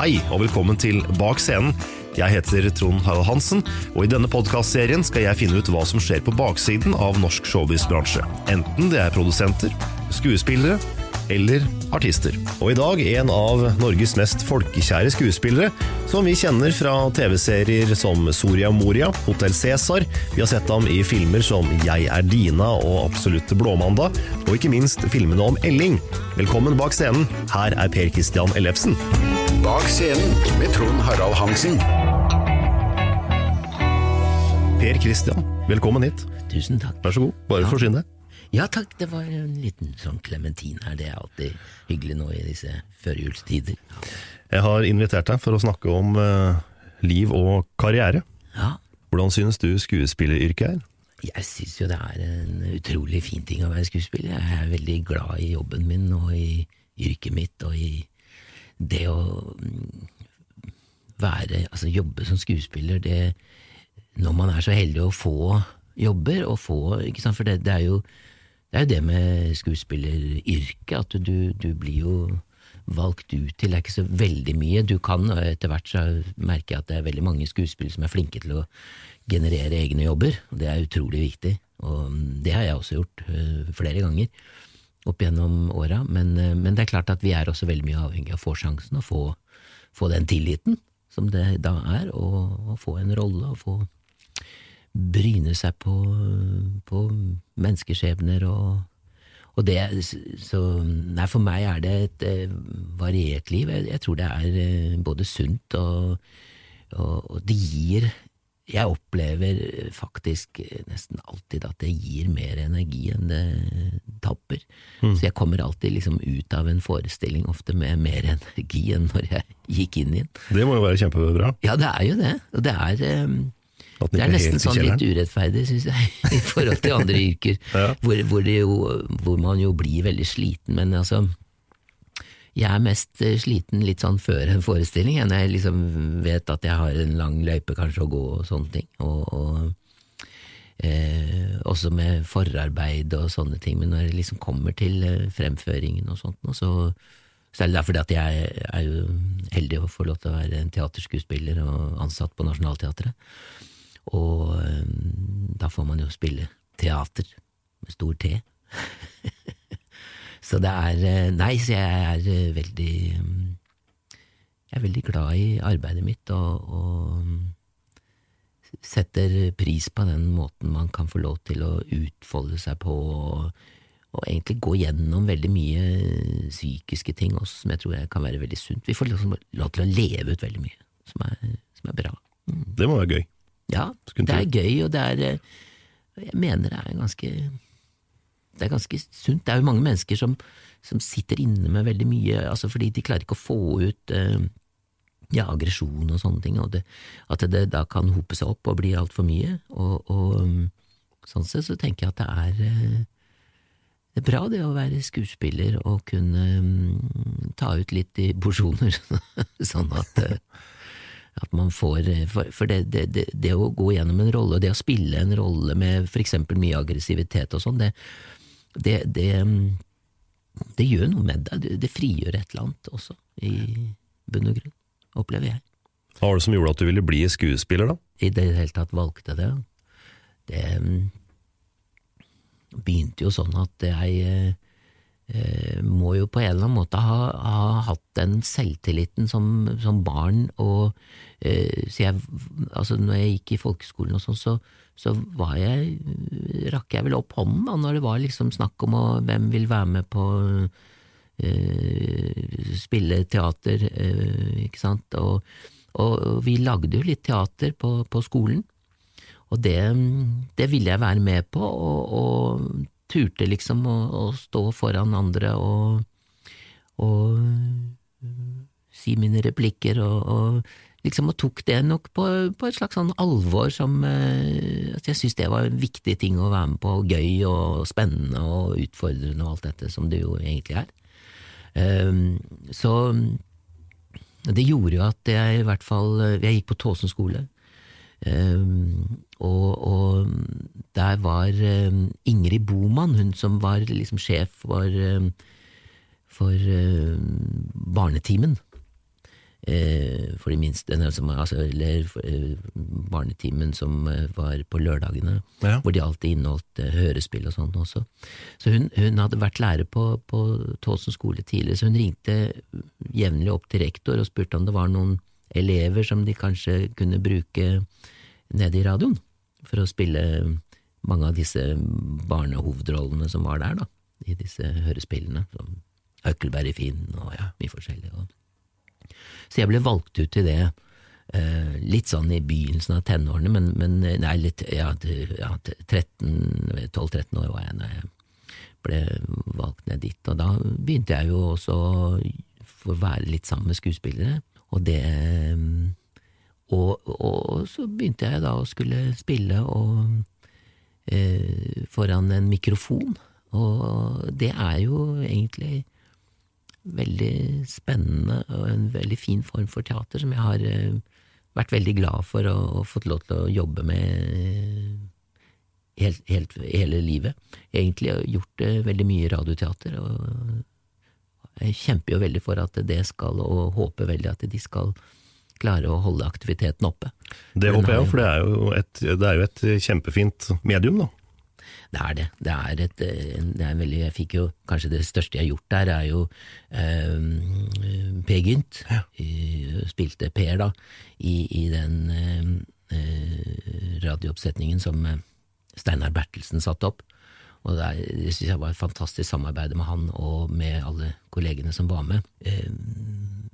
Hei, og velkommen til Bak scenen. Jeg heter Trond Harald Hansen, og i denne podkastserien skal jeg finne ut hva som skjer på baksiden av norsk showbiz-bransje. Enten det er produsenter, skuespillere eller artister. Og i dag en av Norges mest folkekjære skuespillere, som vi kjenner fra TV-serier som Soria Moria, Hotell Cæsar, vi har sett ham i filmer som Jeg er Dina og Absolutte blåmandag, og ikke minst filmene om Elling. Velkommen bak scenen, her er Per Christian Ellefsen. Bak scenen med Trond Harald Hansen. Per Christian, velkommen hit. Tusen takk. Vær så god, bare forsyn deg. Ja takk, det var en liten sånn klementin her. Det er alltid hyggelig nå i disse førjulstider. Jeg har invitert deg for å snakke om uh, liv og karriere. Ja, Hvordan synes du skuespilleryrket er? jeg syns jo det er en utrolig fin ting å være skuespiller. Jeg er veldig glad i jobben min og i yrket mitt og i det å mm, være Altså jobbe som skuespiller, det Når man er så heldig å få jobber, og få For det, det er jo det er jo det med skuespilleryrket, at du, du blir jo valgt ut til. Det er ikke så veldig mye. Du kan, og etter hvert så merker jeg at det er veldig mange skuespillere som er flinke til å generere egne jobber, og det er utrolig viktig. Og det har jeg også gjort øh, flere ganger opp gjennom åra, men, øh, men det er klart at vi er også veldig mye avhengig av å få sjansen, og få, få den tilliten som det da er, og få en rolle, og få bryne seg på, på menneskeskjebner og, og det, så Nei, for meg er det et eh, variert liv. Jeg, jeg tror det er eh, både sunt og, og, og det gir Jeg opplever faktisk nesten alltid at det gir mer energi enn det tapper. Så jeg kommer alltid liksom ut av en forestilling ofte med mer energi enn når jeg gikk inn i den. Det må jo være kjempebra. Ja, det er jo det. Og det er, um, Det er nesten sånn litt urettferdig, syns jeg, i forhold til andre yrker, Ja. hvor, hvor, det jo, hvor man jo blir veldig sliten. Men altså, jeg er mest eh, sliten litt sånn før en forestilling, enn jeg liksom vet at jeg har en lang løype kanskje å gå og sånne ting. Og, og eh, også med forarbeid og sånne ting. Men når det liksom kommer til eh, fremføringen og sånt, så så er det fordi at jeg er jo heldig å få lov til å være en teaterskuespiller og ansatt på Nationaltheatret. Og eh, da får man jo spille teater med stor T. så det er eh, Nei, så jeg er eh, veldig mm, Jeg er veldig glad i arbeidet mitt og, og mm, setter pris på den måten man kan få lov til å utfolde seg på. og og egentlig gå gjennom veldig mye psykiske ting også, som jeg tror kan være veldig sunt. Vi får liksom lov til å leve ut veldig mye, som er, som er bra. Mm. Det må være gøy. Ja, det er gøy, og det er eh, Jeg mener det er ganske Det er ganske sunt. Det er jo mange mennesker som, som sitter inne med veldig mye, altså fordi de klarer ikke å få ut eh, ja, aggresjon og sånne ting, og det, at det da kan hope seg opp og bli altfor mye. Og, og um, sånn sett så tenker jeg at det er eh, det er bra det å være skuespiller og kunne mm, ta ut litt i porsjoner, sånn at, eh, at man får eh, For, for det, det, det å gå gjennom en rolle, og det å spille en rolle med for eksempel mye aggressivitet og sånn, det, det, det, det gjør noe med deg. Det, frigjør et eller annet også, i bunn og grunn, opplever jeg. Hva var det som gjorde at du ville bli skuespiller, da? I det hele tatt valgte det. Det mm, begynte jo sånn at jeg eh, eh, må jo på en eller annen måte ha, ha hatt den selvtilliten som, som barn, og eh, så jeg, altså når jeg gikk i folkeskolen og sånn, så, så var jeg, rakk jeg vel opp hånden da, når det var liksom snakk om å, hvem vil være med på uh, spille teater, uh, ikke sant, og, og vi lagde jo litt teater på, på skolen. Og det, det ville jeg være med på, og, og turte liksom å, å stå foran andre og, og si mine replikker, og, og liksom og tok det nok på, på et slags sånn alvor som eh, at Jeg syntes det var en viktig ting å være med på, gøy og spennende og utfordrende og alt dette, som det jo egentlig er. Um, så det gjorde jo at jeg i hvert fall Jeg gikk på Tåsen skole. Um, og, og der var um, Ingrid Boman, hun som var liksom sjef for, um, for um, barnetimen. Eh, for de minste, som, altså, eller eh, barnetimen som eh, var på lørdagene, Ja. hvor de alltid inneholdt eh, hørespill og sånt også. Så hun, hun hadde vært lærer på, på Tåsen skole tidligere, så hun ringte jevnlig opp til rektor og spurte om det var noen elever som de kanskje kunne bruke nede i radioen, for å spille mange av disse barnehovedrollene som var der, da, i disse hørespillene, som Huckleberry i Finn og ja, mye forskjellig. Og. Så jeg ble valgt ut til det, eh, litt sånn i begynnelsen av tenårene, men, men nei, litt, ja, ja, 13 12-13 år var jeg da jeg ble valgt ned dit, og da begynte jeg jo også å være litt sammen med skuespillere, og det og, og så begynte jeg da å skulle spille og, eh, foran en mikrofon, og det er jo egentlig veldig spennende og en veldig fin form for teater som jeg har eh, vært veldig glad for og, fått lov til å jobbe med eh, helt, helt, hele livet. Egentlig har gjort eh, veldig mye radioteater, og jeg kjemper jo veldig for at det skal, og håper veldig at de skal klare å holde aktiviteten oppe. Det håper jeg òg, for det er jo et, det er jo et kjempefint medium, da. Det er det. Det er et eh, det er veldig, Jeg fikk jo Kanskje det største jeg har gjort der, er jo eh, Per Gynt. Ja. Spilte Per, da, i, i den eh, eh, radiooppsetningen som eh, Steinar Bertelsen satte opp. Og det, er- det synes jeg var et fantastisk samarbeid med han og med alle kollegene som var med. Eh,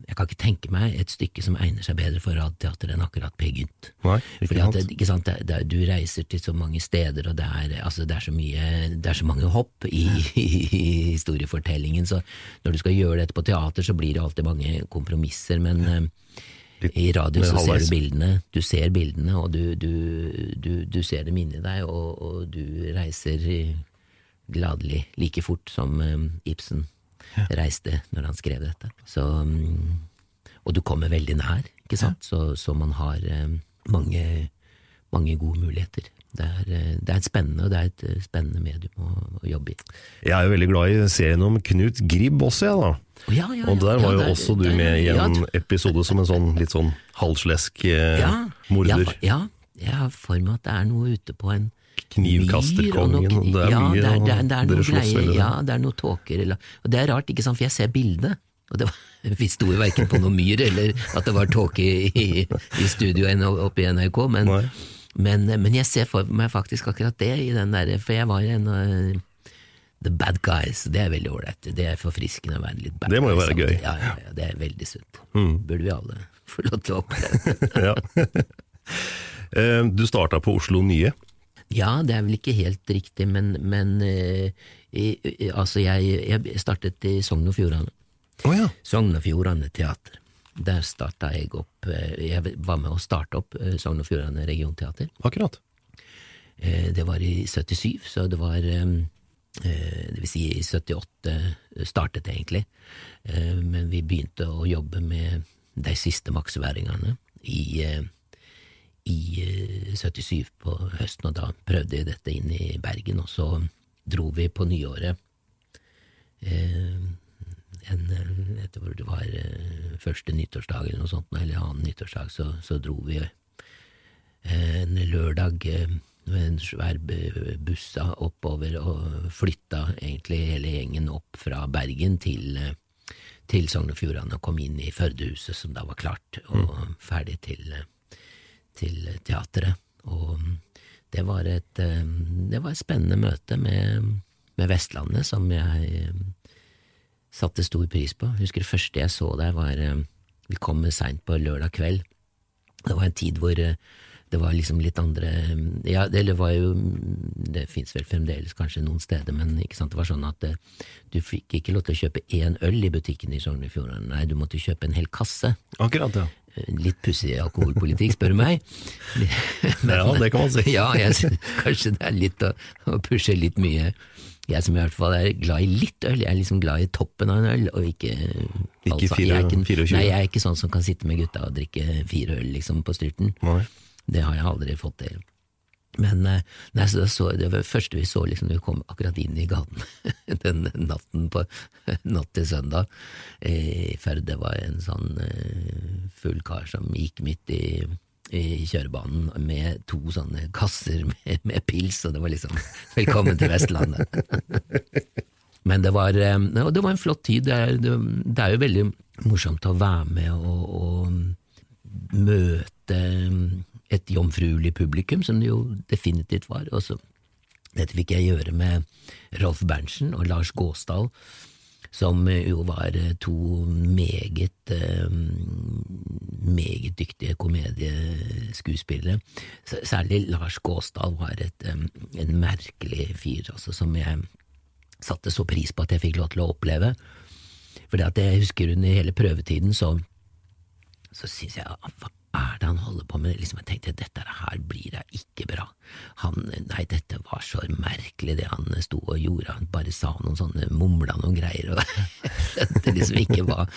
Jeg kan ikke tenke meg et stykke som egner seg bedre for radioteater enn akkurat Per Gynt. Fordi at, ikke sant, det, det, du reiser til så mange steder, og det er, altså, det er, så, mye, det er så mange hopp i, i, historiefortellingen, så når du skal gjøre dette på teater, så blir det alltid mange kompromisser, men, ja. Litt I radio så ser du bildene, du ser bildene, og du, du, du, du ser dem inni deg, og, og du reiser eh, gladelig like fort som eh, Ibsen reiste når han skrev dette. Så, mm, og du kommer veldig nær, ikke sant? Så, så man har eh, mange, mange gode muligheter. Det er, eh, det er et spennende, og det er et eh, spennende medium å, å jobbe i. Jeg er jo veldig glad i serien om Knut Gribb også, jeg da. Å, ja, ja, Og der ja, var jo der- også du der- med i ja, en episode som en sånn litt sånn halvslesk eh, ja, morder. Ja, ja, jeg har for meg at det er noe ute på en Knivkasterkongen, og det er ja, mye, det er, det er, det er dere slåss veldig, ja, det er noe tåker, eller, og det er rart, ikke sant, for jeg ser bildet. og det var, vi sto jo verken på noe myr, eller at det var tåke i, i, studioet studio oppe i NRK, men, men, men jeg ser for meg faktisk akkurat det i den der, for jeg var en av The Bad Guys, det er veldig ålreit, det er forfriskende å være litt bad Det må jo være gøy. Ja, ja, ja, det er veldig sunt. Mm. Burde vi alle få lov til å oppleve. ja. Eh, Du starta på Oslo Nye. Ja, det er vel ikke helt riktig, men, men eh, i, altså jeg, jeg startet i Sogn og Fjordane. Oh, ja. Sogn og Fjordane Teater. Der starta jeg opp eh, Jeg var med å starte opp eh, Sogn og Fjordane Regionteater. Akkurat. Eh, Det var i 77, så det var eh, eh, Det vil si i 78 startet det egentlig. Eh, Men vi begynte å jobbe med de siste maksværingene i, eh, i eh, 77 på høsten, og da prøvde jeg dette inn i Bergen, og så dro vi på nyåret. Eh, en, eh, jeg tror det var eh, første nyttårsdag eller noe sånt, eller annen nyttårsdag, så, så dro vi eh, en lørdag eh, med en svær bussa buss oppover og flytta egentlig hele gjengen opp fra Bergen til, eh, til Sogn og Fjordane og kom inn i Førdehuset, som da var klart og ferdig til, eh, til teatret. Og mm, det var et, eh, det var et spennende møte med, med Vestlandet som jeg satte stor pris på. Jeg husker det første jeg så der, var Vi kom seint på lørdag kveld. Det var en tid hvor det var liksom litt andre Ja, det, var jo Det fins vel fremdeles kanskje noen steder, men det var sånn at det, du fikk ikke lov til å kjøpe én øl i butikken i Sogn og Fjordane. Nei, du måtte kjøpe en hel kasse. Akkurat, ja. Litt pussig alkoholpolitikk, spør du meg. Ja, det kan man si. Ja, jeg kanskje det er litt å, å pushe litt mye. Jeg som i hvert fall er glad i litt øl, jeg er liksom glad i toppen av en øl, og ikke Ikke fire- 24. Nei, jeg er ikke sånn som kan sitte med gutta og drikke fire øl liksom på styrten. Nei. Det har jeg aldri fått til. Men eh, nei, så det, så, det var det første vi så liksom, vi kom akkurat inn i gaten den natten på natt til søndag i Førde, var en sånn eh, full kar som gikk midt i, i kjørebanen med to sånne kasser med, med pils, og det var liksom 'velkommen til Vestlandet'. Men det var, eh, det var en flott tid. Det er, det, det er jo veldig morsomt å være med og, og møte et jomfruelig publikum, som det jo definitivt var. Og så, dette fikk jeg gjøre med Rolf Berntsen og Lars Gåsdal, som jo var to meget eh, meget dyktige komedieskuespillere. Særlig Lars Gåsdal var et, eh, en merkelig fyr, altså, som jeg satte så pris på at jeg fikk lov til å oppleve. For jeg husker under hele prøvetiden så, så syns jeg hva er det han holder på med? Liksom, jeg tenkte dette her blir da ikke bra. Han, nei, dette var så merkelig det han sto og gjorde, han bare sa noen sånne, mumla noen greier, og det liksom ikke var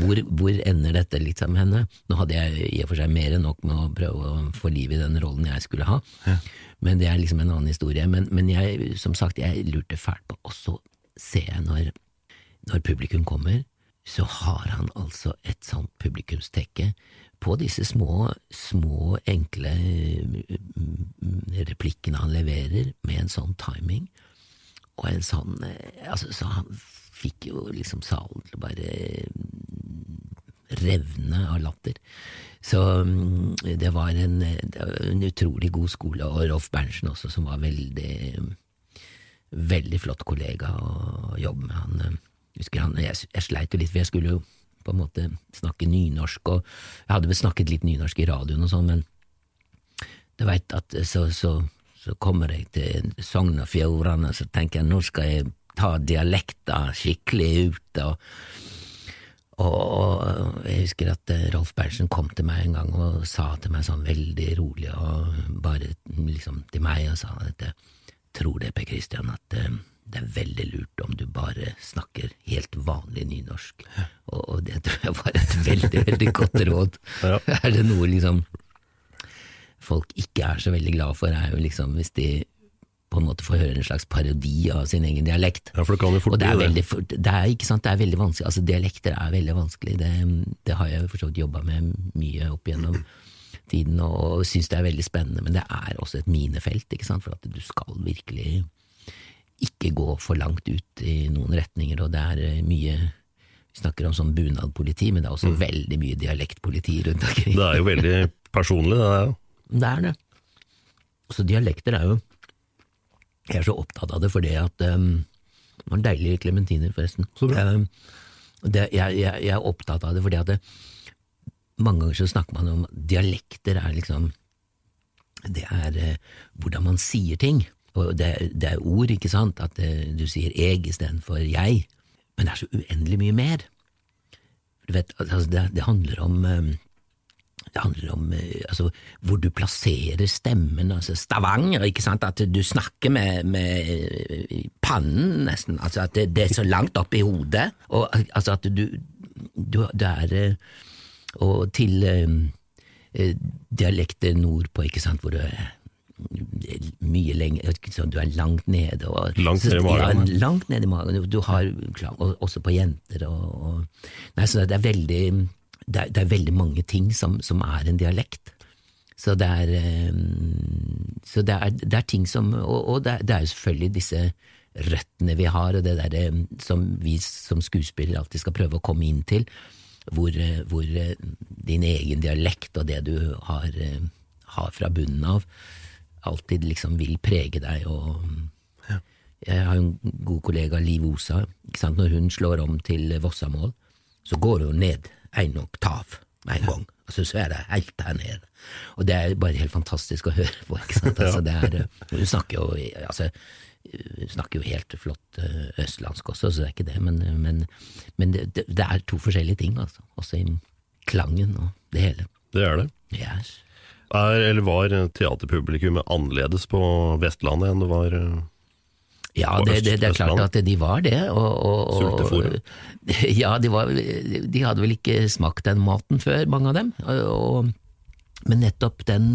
hvor, hvor ender dette liksom henne? Nå hadde jeg i og for seg mer enn nok med å prøve å få liv i den rollen jeg skulle ha, men det er liksom en annen historie. Men, men jeg, som sagt, jeg lurte fælt på, og så ser jeg når, når publikum kommer, så har han altså et sånt publikumstekke på disse små, små, enkle mm, replikkene han leverer, med en sånn timing, og en sånn eh, altså, Så han fikk jo liksom salen til å bare mm, revne av latter. Så mm, det var en, det var en utrolig god skole, og Rolf Berntsen også, som var veldig veldig flott kollega å jobbe med. Han, eh, husker han, jeg, jeg sleit jo litt, for jeg skulle jo på en måte snakke nynorsk, og jeg hadde vel snakket litt nynorsk i radioen og sånn, men du veit at så, så, så kommer jeg til Sogn og Fjordane, så tenker jeg nå skal jeg ta dialekta skikkelig ut, og, og, og jeg husker at eh, Rolf Berntsen kom til meg en gang og sa til meg sånn veldig rolig og bare liksom til meg og sa at jeg tror det, Per Christian, at eh, det er veldig lurt om du bare snakker helt vanlig nynorsk. Og, og det tror jeg var et veldig, veldig godt råd. Ja. Er det noe liksom folk ikke er så veldig glad for, er jo liksom hvis de på en måte får høre en slags parodi av sin egen dialekt. Ja, for det kan jo fort Og det er, veldig, det er, ikke sant, det er veldig vanskelig, altså dialekter er veldig vanskelig, det, det har jeg for så vidt jobba med mye opp igjennom tiden, og syns det er veldig spennende, men det er også et minefelt, ikke sant, for at du skal virkelig ikke gå for langt ut i noen retninger, og det er eh, mye vi snakker om sånn bunadpoliti, men det er også veldig mye dialektpoliti rundt omkring. Det er jo veldig personlig, det er jo. Det er det. Så dialekter er jo Jeg er så opptatt av det fordi at um, Det var en deilig klementiner, forresten. Um, det, jeg, jeg, jeg er opptatt av det fordi at det, mange ganger så snakker man om dialekter er liksom Det er uh, hvordan man sier ting. Det, det er ord, ikke sant, at det, du sier jeg istedenfor jeg. Men det er så uendelig mye mer. Du vet, altså det, det handler om um, det handler om eh, altså, hvor du plasserer stemmen. altså Stavanger, ikke sant? At du snakker med, med eh, pannen, nesten. altså At det, det er så langt opp i hodet. Og eh, altså at du, du du er eh, Og til um, eh, dialekter nordpå, ikke sant, hvor du er mye lenger Du er langt nede. Og, Langt ned i magen, Ja, langt ned i magen. Du har og, også på jenter. Og, og, nei, så det er veldig det er, det er veldig mange ting som, som er en dialekt. Så det er, eh, så det er, det er ting som Og, og det, er, det jo selvfølgelig disse røttene vi har, og det der eh, som vi som skuespillere alltid skal prøve å komme inn til, hvor, eh, hvor din egen dialekt og det du har, har fra bunnen av, alltid liksom vil prege deg. og Jeg har jo en god kollega, Liv Osa. Når hun slår om til Vossamål, så går hun ned en oktav med en gang. Og så er det helt der nede. Og det er bare helt fantastisk å høre på. ikke sant? Altså, det er, hun snakker jo altså, hun snakker jo helt flott eh, østlandsk også, så det er ikke det. Men, men, men det, det, det er to forskjellige ting, altså. Også i klangen og det hele. Det er det. Yes. Er, eller var teaterpublikummet annerledes på Vestlandet enn det var eh, Ja, det, det, det er klart at de var det. Og, og, og, Ja, de, var, de hadde vel ikke smakt den maten før, mange av dem. Og, men nettopp den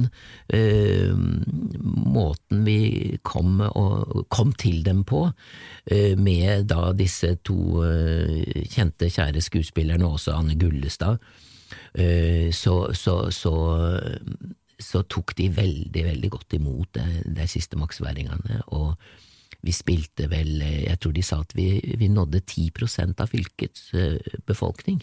øh, måten vi kom, og, kom til dem på, øh, med da disse to øh, kjente, kjære skuespillerne, og også Anne Gullestad, så, så, så, så tok de veldig, veldig godt imot de, siste maksværingene. og vi spilte vel, jeg tror de sa at vi, vi nådde 10 av fylkets eh, befolkning.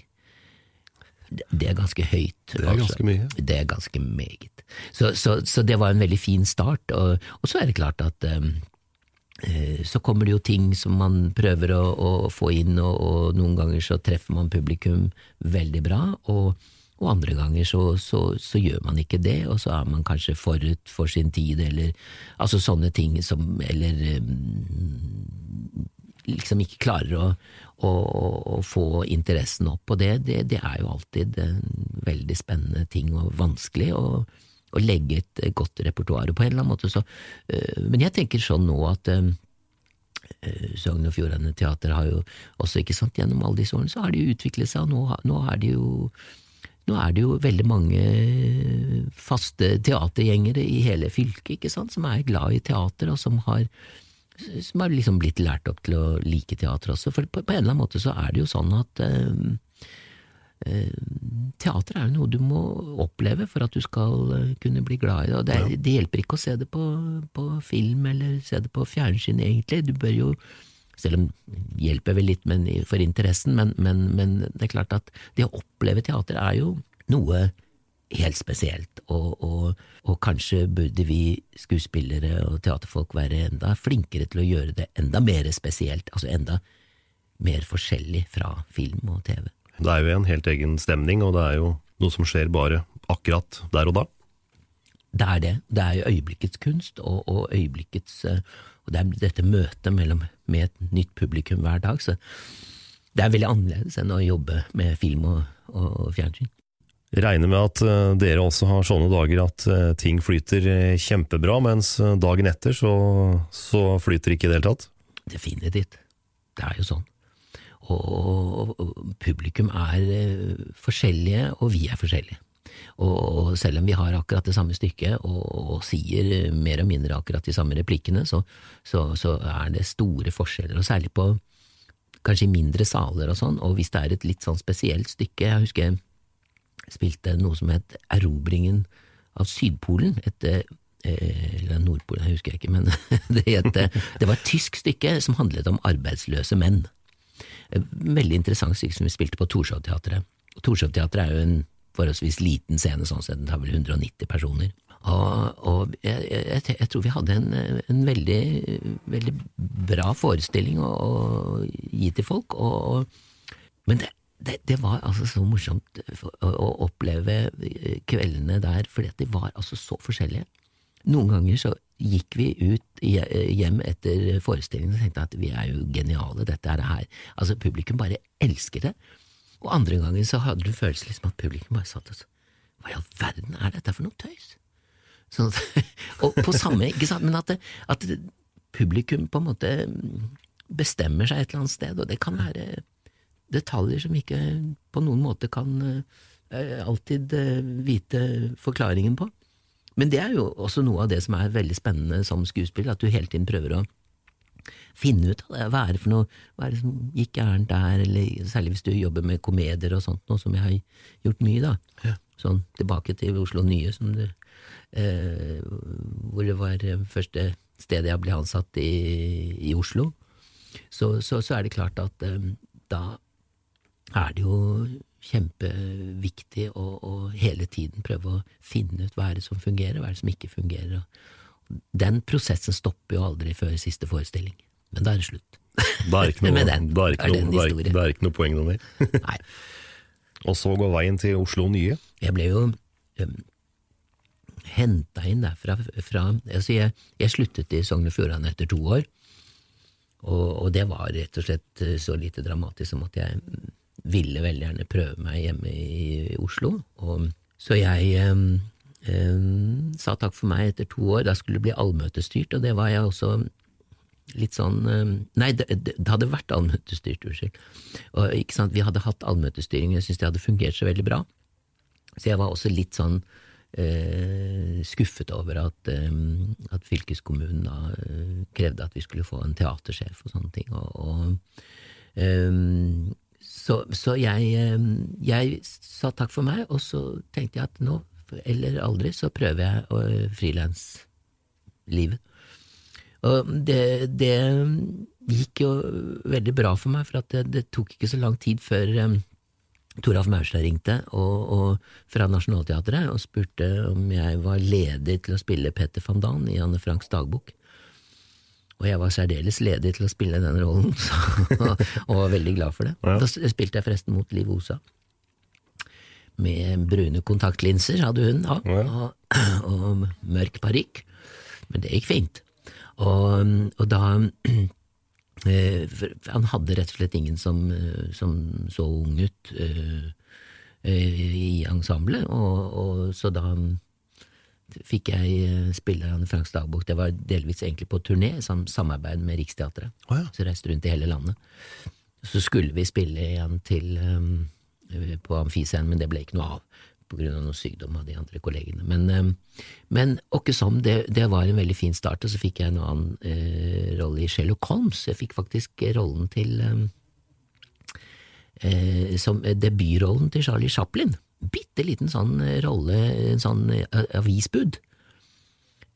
Det, er ganske høyt. Det er ganske mye. Det er ganske meget. Så, så, så det var en veldig fin start. Og, og så er det klart at eh, så kommer det jo ting som man prøver å, å få inn, og, og noen ganger så treffer man publikum veldig bra, og, og andre ganger så, så, så gjør man ikke det, og så er man kanskje forut for sin tid, eller altså sånne ting som Eller eh, liksom ikke klarer å, å, å få interessen opp, og det, det, det er jo alltid en veldig spennende ting og vanskelig. å, å legge et godt repertoar på en eller annen måte. Så, øh, men jeg tenker sånn nå at øh, Sogn og Fjordane Teater har jo også, ikke sant, gjennom alle disse årene, så har de jo utviklet seg, og nå, nå er de jo nå er det jo veldig mange faste teatergjengere i hele fylket, ikke sant, som er glad i teater, og som har, som har liksom blitt lært opp til å like teater også. For på, på en eller annen måte så er det jo sånn at øh, teater er jo noe du må oppleve for at du skal eh, kunne bli glad i det. Og det, er, det hjelper ikke å se det på, på film eller se det på fjernsyn, egentlig. Du bør jo selv om hjelper vel litt men, for interessen, men, men, men det er klart at det å oppleve teater er jo noe helt spesielt, og, og, og kanskje burde vi skuespillere og teaterfolk være enda flinkere til å gjøre det enda mer spesielt, altså enda mer forskjellig fra film og TV. Det er jo en helt egen stemning, og det er jo noe som skjer bare akkurat der og da. Det er det. Det er jo øyeblikkets kunst, og, og øyeblikkets eh, Og det er dette møtet mellom, med et nytt publikum hver dag. Så det er veldig annerledes enn å jobbe med film og, og fjernsyn. Regner med at eh, dere også har sånne dager at eh, ting flyter eh, kjempebra, mens dagen etter så, så flyter det ikke i det hele tatt? Definitivt. Det er jo sånn. Og, og publikum er forskjellige, og vi er forskjellige. Og, selv om vi har akkurat det samme stykket og, og sier mer og mindre akkurat de samme replikkene, så, så, så er det store forskjeller, og særlig på kanskje mindre saler og sånn, og hvis det er et litt sånn spesielt stykke Jeg husker jeg spilte noe som het Erobringen av Sydpolen, et eh, eller Nordpolen, jeg husker jeg ikke, men det, het, det var et tysk stykke som handlet om arbeidsløse menn. Et Veldig interessant stykke som vi spilte på Torshov-teatret. Torshov-teatret er jo en forholdsvis liten scene, sånn sett, den tar vel 190 personer. Og, og jeg, jeg, jeg tror vi hadde en, en veldig, veldig bra forestilling å, å gi til folk, og, og, men det, det, det var altså så morsomt å, oppleve kveldene der, fordi at de var altså så forskjellige. Noen ganger så gikk vi ut hjem etter forestillingen og tenkte at vi er jo geniale, dette er det her. Altså, publikum bare elsker det. Og andre ganger så hadde du følelsen liksom at publikum bare satt og så Hva i all verden er dette for noe tøys? Sånn at, og på samme, ikke sant, men at, at publikum på en måte bestemmer seg et eller annet sted, og det kan være detaljer som ikke på noen måte kan uh, alltid uh, vite forklaringen på. Men det er jo også noe av det som er veldig spennende som skuespiller, at du hele tiden prøver å finne ut av det. Hva er det for noe, hva er det som gikk gærent der, eller særlig hvis du jobber med komedier og sånt, noe som jeg har gjort mye, da. Ja. Sånn tilbake til Oslo Nye, som det, eh, hvor det var første stedet jeg ble ansatt i, i Oslo. Så, så, så, er det klart at eh, da er det jo kjempeviktig å, å, hele tiden prøve å finne ut hva er det som fungerer, hva er det som ikke fungerer. Den prosessen stopper jo aldri før siste forestilling, men da er det slutt. Da er det ikke noe, den. da er ikke Er noe, er, da er ikke noe poeng noe mer. Nei. Og så går veien til Oslo Nye. Jeg ble jo um, henta inn derfra fra, altså jeg, jeg sluttet i Sogn og Fjordane etter to år, og, og det var rett og slett eh, så lite dramatisk som at jeg ville veldig gjerne prøve meg hjemme i Oslo. Og, så jeg um, um, sa takk for meg etter to år. Da skulle det bli allmøtestyrt, og det var jeg også litt sånn um, Nei, det, det, hadde vært allmøtestyrt, unnskyld. Og, Vi hadde hatt allmøtestyring, jeg syntes det hadde fungert så veldig bra. Så jeg var også litt sånn eh, skuffet over at, eh, at fylkeskommunen da eh, krevde at vi skulle få en teatersjef og sånne ting. Og, og, eh, så, så jeg, eh, jeg sa takk for meg, og så tenkte jeg at nå, eller aldri, så prøver jeg frilanslivet. Og det, det gikk jo veldig bra for meg, for at det, det tok ikke så lang tid før um, Toralf Maurstad ringte og, og fra Nationaltheatret og spurte om jeg var ledig til å spille Peter van Dan i Anne Franks dagbok. Og jeg var særdeles ledig til å spille den rollen, så, og var veldig glad for det. Ja. Da spilte jeg forresten mot Liv Osa. Med brune kontaktlinser, hadde hun da, Ja. og, og mørk parykk. Men det gikk fint. Og, og da eh, Han hadde rett og slett ingen som, eh, som så ung ut eh, i ensemblet, og, og så da fikk jeg spille Anne Franks dagbok. Det var delvis egentlig på turné, sam samarbeid med Riksteatret. Oh, ja. Så reiste rundt i hele landet. Så skulle vi spille igjen til um, på Amfiscenen, men det ble ikke noe av på grunn av noe sykdom av de andre kollegene. Men, um, men åkke som, det, det var en veldig fin start, og så fikk jeg en annen eh, rolle i Sherlock Holmes. Jeg fikk faktisk rollen til um, eh, som eh, debutrollen til Charlie Chaplin. Bitte liten sånn eh, rolle, en sånn eh, avisbud.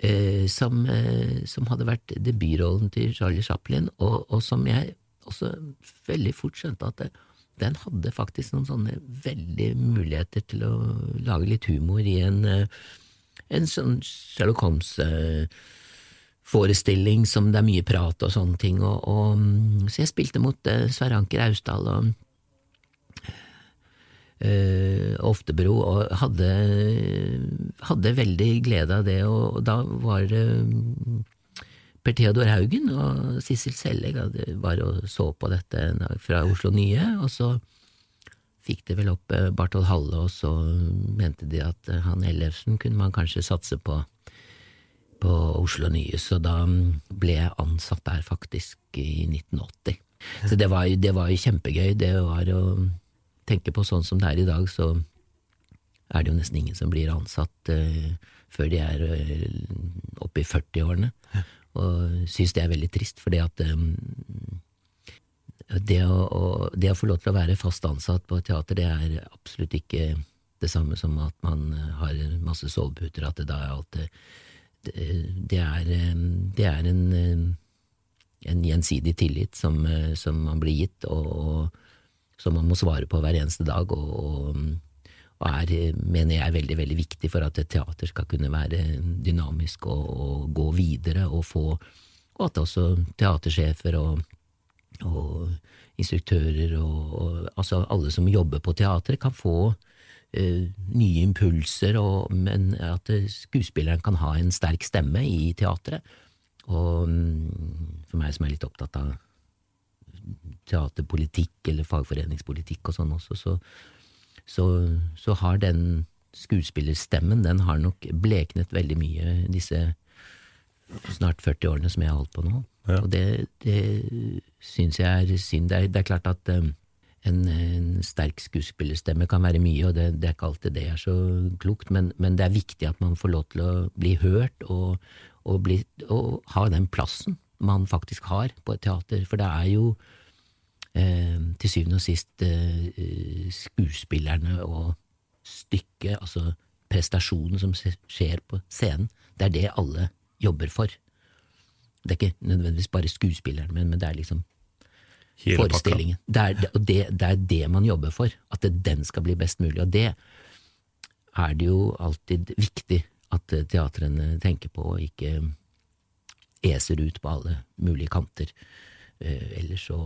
Eh, som, eh, som hadde vært debutrollen til Charlie Chaplin, og, og som jeg også veldig fort skjønte at det, den hadde faktisk noen sånne veldig muligheter til å lage litt humor i en, eh, en sånn Sherlock Holmes-forestilling som det er mye prat og sånne ting, og, og, så jeg spilte mot eh, Sverre Anker Austdal og Uh, Oftebro, og hadde, hadde veldig glede av det, og, og da var det mm, Per Theodor Haugen og Sissel Sellegg var og så på dette fra Oslo Nye, og så fikk det vel opp eh, Barthold Halle, og så mente de at eh, han Ellefsen kunne man kanskje satse på på Oslo Nye, så da ble jeg ansatt der faktisk i 1980. Så det var, det var jo kjempegøy. Det var å tenke på sånn som det er i dag, så er det jo nesten ingen som blir ansatt uh, før de er uh, oppe i 40-årene. Og syns det er veldig trist, fordi at um, det, å, å, det, å, få lov til å være fast ansatt på teater, det er absolutt ikke det samme som at man har masse soveputer, at det da er alt det, det er, det er en, en gjensidig tillit som, som, man blir gitt, og, og som man må svare på hver eneste dag, og, og, og er, mener jeg, veldig, veldig viktig for at et teater skal kunne være dynamisk og, og gå videre, og få og at også teatersjefer og, og instruktører og, altså alle som jobber på teater, kan få uh, nye impulser, men at skuespilleren kan ha en sterk stemme i teatret. Og um, for meg som er litt opptatt av teaterpolitikk eller fagforeningspolitikk og sånn også, så, så, så har den skuespillerstemmen den har nok bleknet veldig mye disse snart 40 årene som jeg har holdt på nå. Ja. Og det, det syns jeg er synd. Det er, det er klart at um, en, en, sterk skuespillerstemme kan være mye, og det, det, er ikke alltid det er så klokt, men, men, det er viktig at man får lov til å bli hørt og, og, bli, og ha den plassen man faktisk har på et teater. For det er jo eh, til syvende og sist eh, skuespillerne og stykket, altså prestasjonen som skjer på scenen, det er det alle jobber for. Det er ikke nødvendigvis bare skuespilleren, men, men det er liksom Hele forestillingen. Det er det, det, det, er det man jobber for, at den skal bli best mulig. Og det er det jo alltid viktig at teatrene tenker på, og ikke eser ut på alle mulige kanter. Eh, ellers så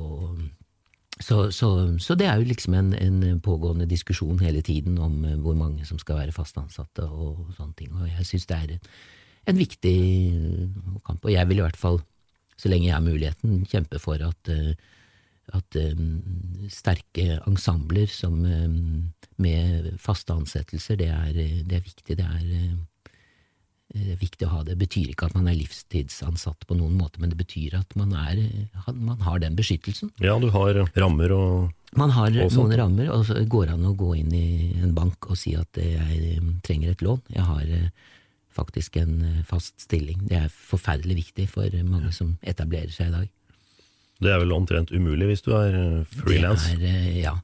så, så, så, det er jo liksom en, en, pågående diskusjon hele tiden om eh, hvor mange som skal være fast ansatte og sånne ting, og jeg syns det er en, viktig kamp. Og jeg vil i hvert fall, så lenge jeg har muligheten, kjempe for at, eh, at sterke ensembler med faste ansettelser, det er, det er viktig. Det er viktig å ha det. Det betyr ikke at man er livstidsansatt på noen måte, men det betyr at man, er, man har den beskyttelsen. Ja, du har rammer og Man har og noen rammer, og så går det an å gå inn i en bank og si at jeg trenger et lån. Jeg har eh, faktisk en eh, fast stilling. Det er forferdelig viktig for mange som etablerer seg i dag. Det er vel omtrent umulig hvis du er frilans? Ja. I hvert fall nå.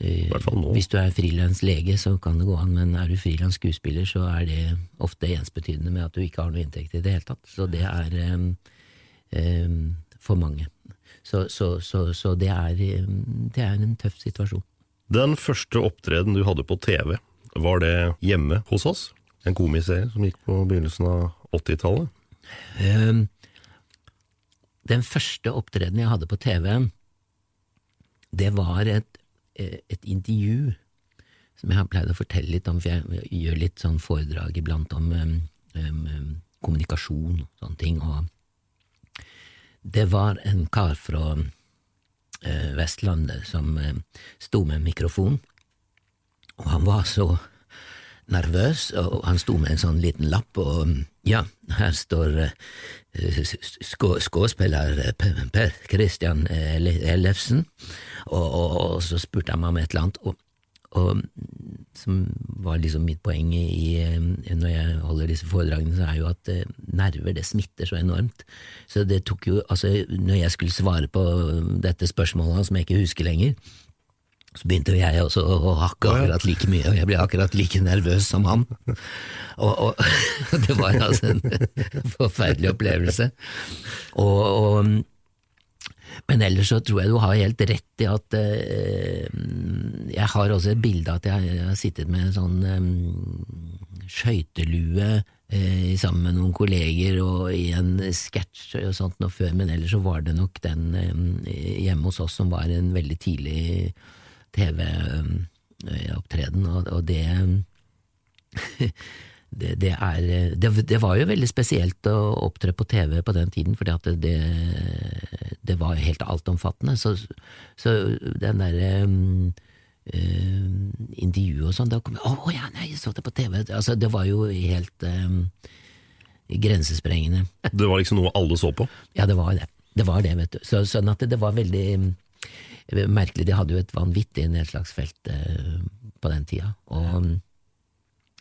Hvis du er frilanslege, så kan det gå an, men er du frilans skuespiller, så er det ofte ensbetydende med at du ikke har noe inntekt i det hele tatt. Så det er um, um, for mange. Så, så, så, så det, er, det, er, en tøff situasjon. Den første opptreden du hadde på TV, var det hjemme hos oss? En komiserie som gikk på begynnelsen av 80-tallet? Um, den første opptredenen jeg hadde på TV, det var et et intervju som jeg har pleid å fortelle litt om, for jeg gjør litt sånn foredrag iblant om um, um, kommunikasjon og sånne ting, og det var en kar fra uh, Vestlandet som uh, sto med en mikrofon, og han var så nervøs, og han sto med en sånn liten lapp, og ja, her står uh, skuespiller Per Christian Ellefsen, og, og, og, så spurte jeg meg om et eller annet, og, og som var liksom mitt poeng i, når jeg holder disse foredragene, så er jo at eh, nerver det smitter så enormt. Så det tok jo, altså når jeg skulle svare på dette spørsmålet som jeg ikke husker lenger, så begynte jeg også å hakke akkurat like mye, og jeg ble akkurat like nervøs som han. Og, og det var altså en forferdelig opplevelse. Og, og men ellers så tror jeg du har helt rett i at eh, Jeg har også et bilde av at jeg, jeg, har sittet med en sånn eh, skøytelue eh, sammen med noen kolleger og i en sketsj og sånt noe før, men ellers så var det nok den um, hjemme hos oss som var en veldig tidlig TV-opptreden, og, og, det det, det, er, det, det, var jo veldig spesielt å opptre på TV på den tiden, fordi at det, det var helt altomfattende. Så, så den derre um, uh, intervjuet og sånn, da kom jeg Å oh, ja, nei, jeg så det på TV! Altså, det var jo helt um, grensesprengende. Det var liksom noe alle så på? Ja, det var det. Det var det, vet du. Så, sånn at det, var veldig merkelig. De hadde jo et vanvittig nedslagsfelt uh, på den tida. og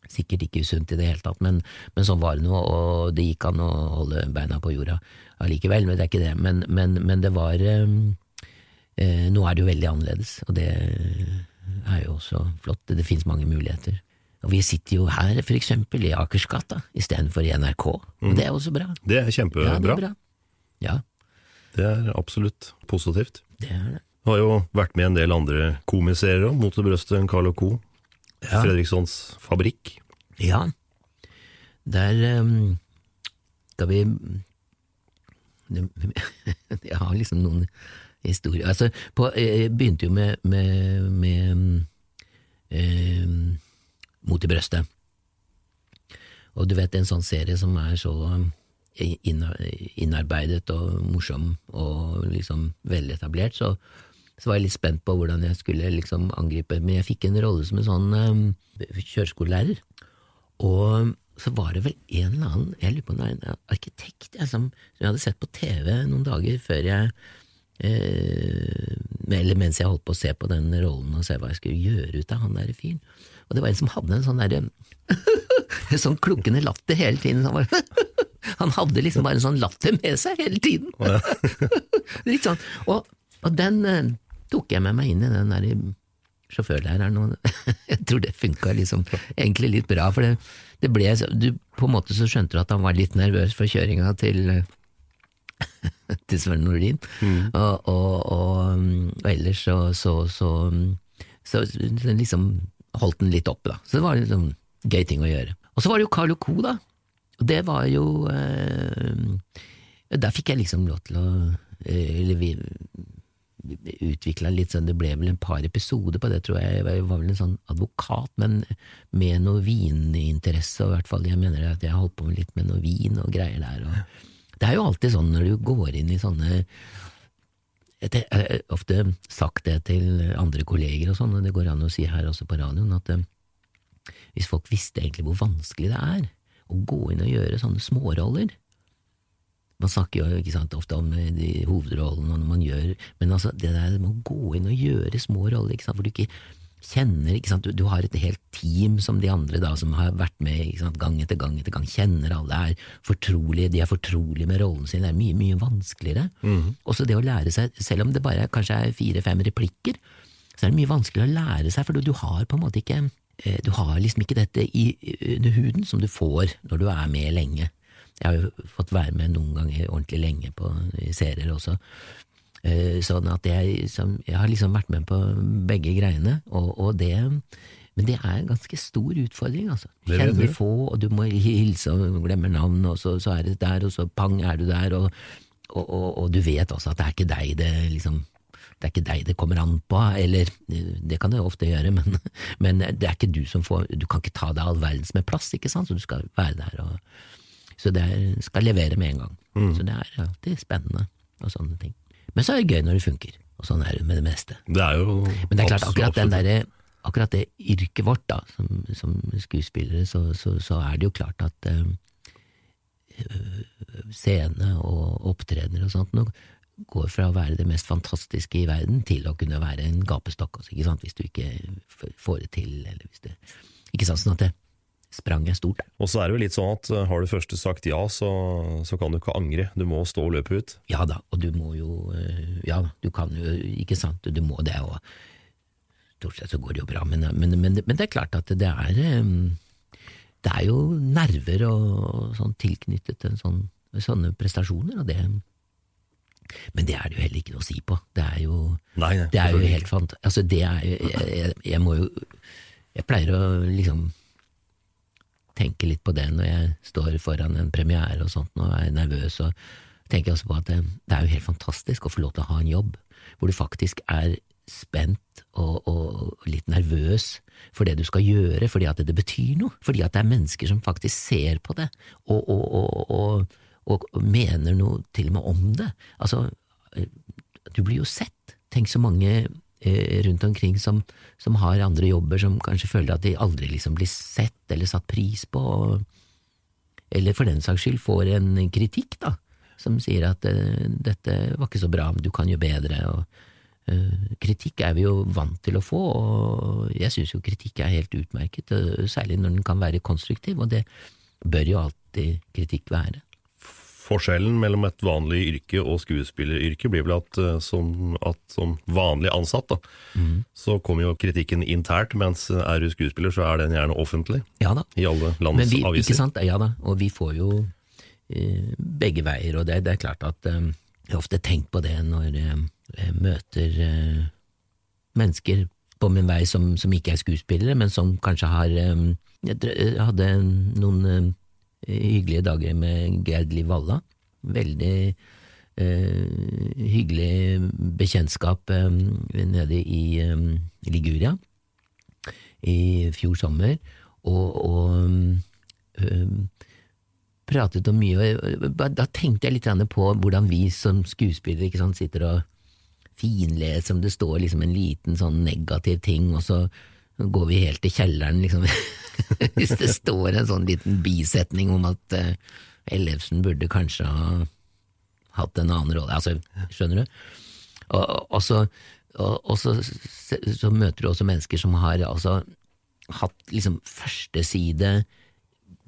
Sikkert ikke usunt i det hele tatt, men, men sånn var det nå, og det gikk an å holde beina på jorda allikevel, men det er ikke det. Men, men, men det var eh, eh, Nå er det jo veldig annerledes, og det er jo også flott. Det, det fins mange muligheter. Og vi sitter jo her, for eksempel, i Akersgata istedenfor i NRK, og mm. det er også bra. Det er kjempebra. Ja, det er bra. Ja. Det er absolutt positivt. Det er det. Har jo vært med en del andre komiserier òg, Mot det brøstet, Carl Co ja. Fredrikssons fabrikk. Ja, der um, skal vi Jeg har liksom noen historier Altså, på, jeg begynte jo med, med, med um, Mot i brøstet. Og du vet, en sånn serie som er så innarbeidet og morsom og liksom veletablert, så så var jeg litt spent på hvordan jeg skulle liksom angripe Men jeg fikk en rolle som en sånn um, kjøreskolelærer. Og så var det vel en eller annen, jeg lurer på om det var en arkitekt jeg, som, som, jeg hadde sett på TV noen dager før jeg eh, Eller mens jeg holdt på å se på den rollen og se hva jeg skulle gjøre ut av han der fyren. Og det var en som hadde en sånn derre sånn klukkende latter hele tiden. Han, var, han hadde liksom bare en sånn latter med seg hele tiden. Litt sånn. Og, og den eh, tok jeg med meg inn i den der sjåførlæreren, og jeg tror det funka liksom egentlig litt bra, for det, det, ble du, På en måte så skjønte du at han var litt nervøs for kjøringa til til Sven Nordin, mm. og, og, og, og, ellers så, så, så, så, liksom holdt den litt oppe, da. Så det var liksom gøy ting å gjøre. Og så var det jo Carlo Co., da. Og det var jo eh, Der fikk jeg liksom lov til å eh, Eller vi utvikla litt sånn, det ble vel en par episoder på det, tror jeg. Jeg var vel en sånn advokat, men med noe vininteresse, og i hvert fall jeg mener at jeg holdt på med litt med noe vin og greier der. Og det er jo alltid sånn når du går inn i sånne jeg har ofte sagt det til andre kolleger og sånn, og det går an å si her også på radioen, at eh, hvis folk visste egentlig hvor vanskelig det er å gå inn og gjøre sånne småroller, man snakker jo ikke sant, ofte om eh, de hovedrollene når man gjør Men altså, det der med å gå inn og gjøre små roller, ikke sant, hvor du ikke kjenner ikke sant, du, du, har et helt team som de andre da, som har vært med ikke sant, gang etter gang etter gang, kjenner alle, er fortrolige, de er fortrolige med rollen sin, det er mye, mye vanskeligere. Mm. Også det å lære seg, selv om det bare kanskje er fire-fem replikker, så er det mye vanskeligere å lære seg, for du, du har på en måte ikke eh, du har liksom ikke dette i, under huden som du får når du er med lenge. Jeg har jo fått være med noen ganger ordentlig lenge på serier også. Eh, sånn at jeg, jeg, har liksom vært med på begge greiene, og, og det men det er en ganske stor utfordring, altså. Kjenner få, og du må hilse og glemmer navn, og så, så, er det der, og så pang, er du der, og, og, og, du vet også at det er ikke deg det liksom det er ikke deg det kommer an på, eller det kan det ofte gjøre, men, men det er ikke du som får Du kan ikke ta deg all verdens med plass, ikke sant, så du skal være der og så det skal levere med en gang. Mm. Så det er alltid spennende og sånne ting. Men så er det gøy når det funker, og sånn er det med det meste. Det er jo Men det er klart, akkurat, den der, akkurat det yrket vårt, da, som, som skuespillere, så, så, så, er det jo klart at uh, scene og opptredener og sånt noe går fra å være det mest fantastiske i verden til å kunne være en gapestokk, altså, hvis du ikke får det til, eller hvis det Ikke sant, sånn at det spranget stort. Og så er det jo litt sånn at eh, har du først sagt ja, så, så, kan du ikke angre. Du må stå og løpe ut. Ja da, og du må jo eh, Ja, du kan jo, ikke sant, du må det. og Stort sett så går det jo bra, men, men, men, men det er klart at det er Det er jo nerver og sånn tilknyttet til sånn, sånne prestasjoner, og det men det er det jo heller ikke noe å si på. Det er jo, nei, nei, det er jo helt fant... Altså, det er jo jeg, jeg, jeg må jo Jeg pleier å liksom tenker litt på det når jeg står foran en premiere og sånt og er nervøs. og tenker også på at det, det, er jo helt fantastisk å få lov til å ha en jobb hvor du faktisk er spent og, og, litt nervøs for det du skal gjøre, fordi at det betyr noe, fordi at det er mennesker som faktisk ser på det, og, og, og mener noe til og med om det. Altså, du blir jo sett. Tenk så mange eh, rundt omkring som, som, har andre jobber, som kanskje føler at de aldri liksom blir sett eller satt pris på, eller for den saks skyld får en kritikk, da, som sier at uh, dette var ikke så bra, du kan jo bedre. og uh, Kritikk er vi jo vant til å få, og jeg syns jo kritikk er helt utmerket, særlig når den kan være konstruktiv, og det bør jo alltid kritikk være. Forskjellen mellom et vanlig yrke og skuespilleryrke blir vel at, eh, som, at som, vanlig ansatt, da, mm. så kommer jo kritikken internt, mens er du skuespiller, så er den gjerne offentlig. Ja da. I alle lands vi, aviser. Ikke sant? Ja da, og vi får jo eh, begge veier, og det, det, er klart at eh, jeg har ofte tenkt på det når eh, jeg møter eh, mennesker på min vei som, som, ikke er skuespillere, men som kanskje har eh, hadde noen hyggelige dager med Gerd Liv Valla. Veldig eh, hyggelig bekjentskap eh, nede i eh, Liguria i fjor sommer, og, og eh, pratet om mye. Og, Da tenkte jeg litt på hvordan vi som skuespillere sant, sitter og finleser om det står liksom en liten sånn negativ ting, og så går vi helt til kjelleren, liksom. Hvis det står en sånn liten bisetning om at uh, Ellefsen burde kanskje ha hatt en annen rolle. Altså, skjønner du? Og, og, så, og, og så, så, møter du også mennesker som har altså, hatt liksom førsteside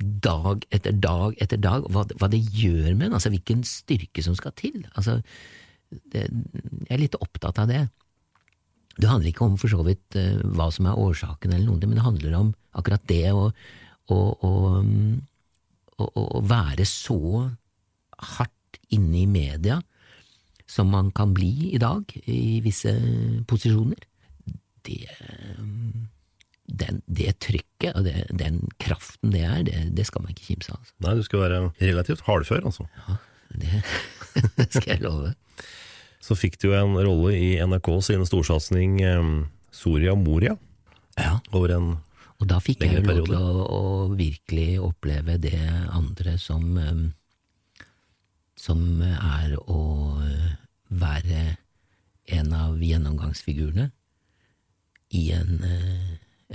dag etter dag etter dag, hva, hva det gjør med en, altså hvilken styrke som skal til. Altså, det, jeg er litt opptatt av det. Det handler ikke om for så vidt uh, hva som er årsaken, eller noe, men det handler om akkurat det å, å, å, å være så hardt inne i media som man kan bli i dag, i visse posisjoner. Det, den, det trykket og det, den kraften det er, det, det skal man ikke kimse av. Altså. Nei, du skal være relativt hardfør, altså. Ja, det skal jeg love så fikk du en rolle i NRK sin storsatsing Soria Moria. Ja. Over en og da fikk jeg lov til å, å, virkelig oppleve det andre som Som er å være en av gjennomgangsfigurene i en uh,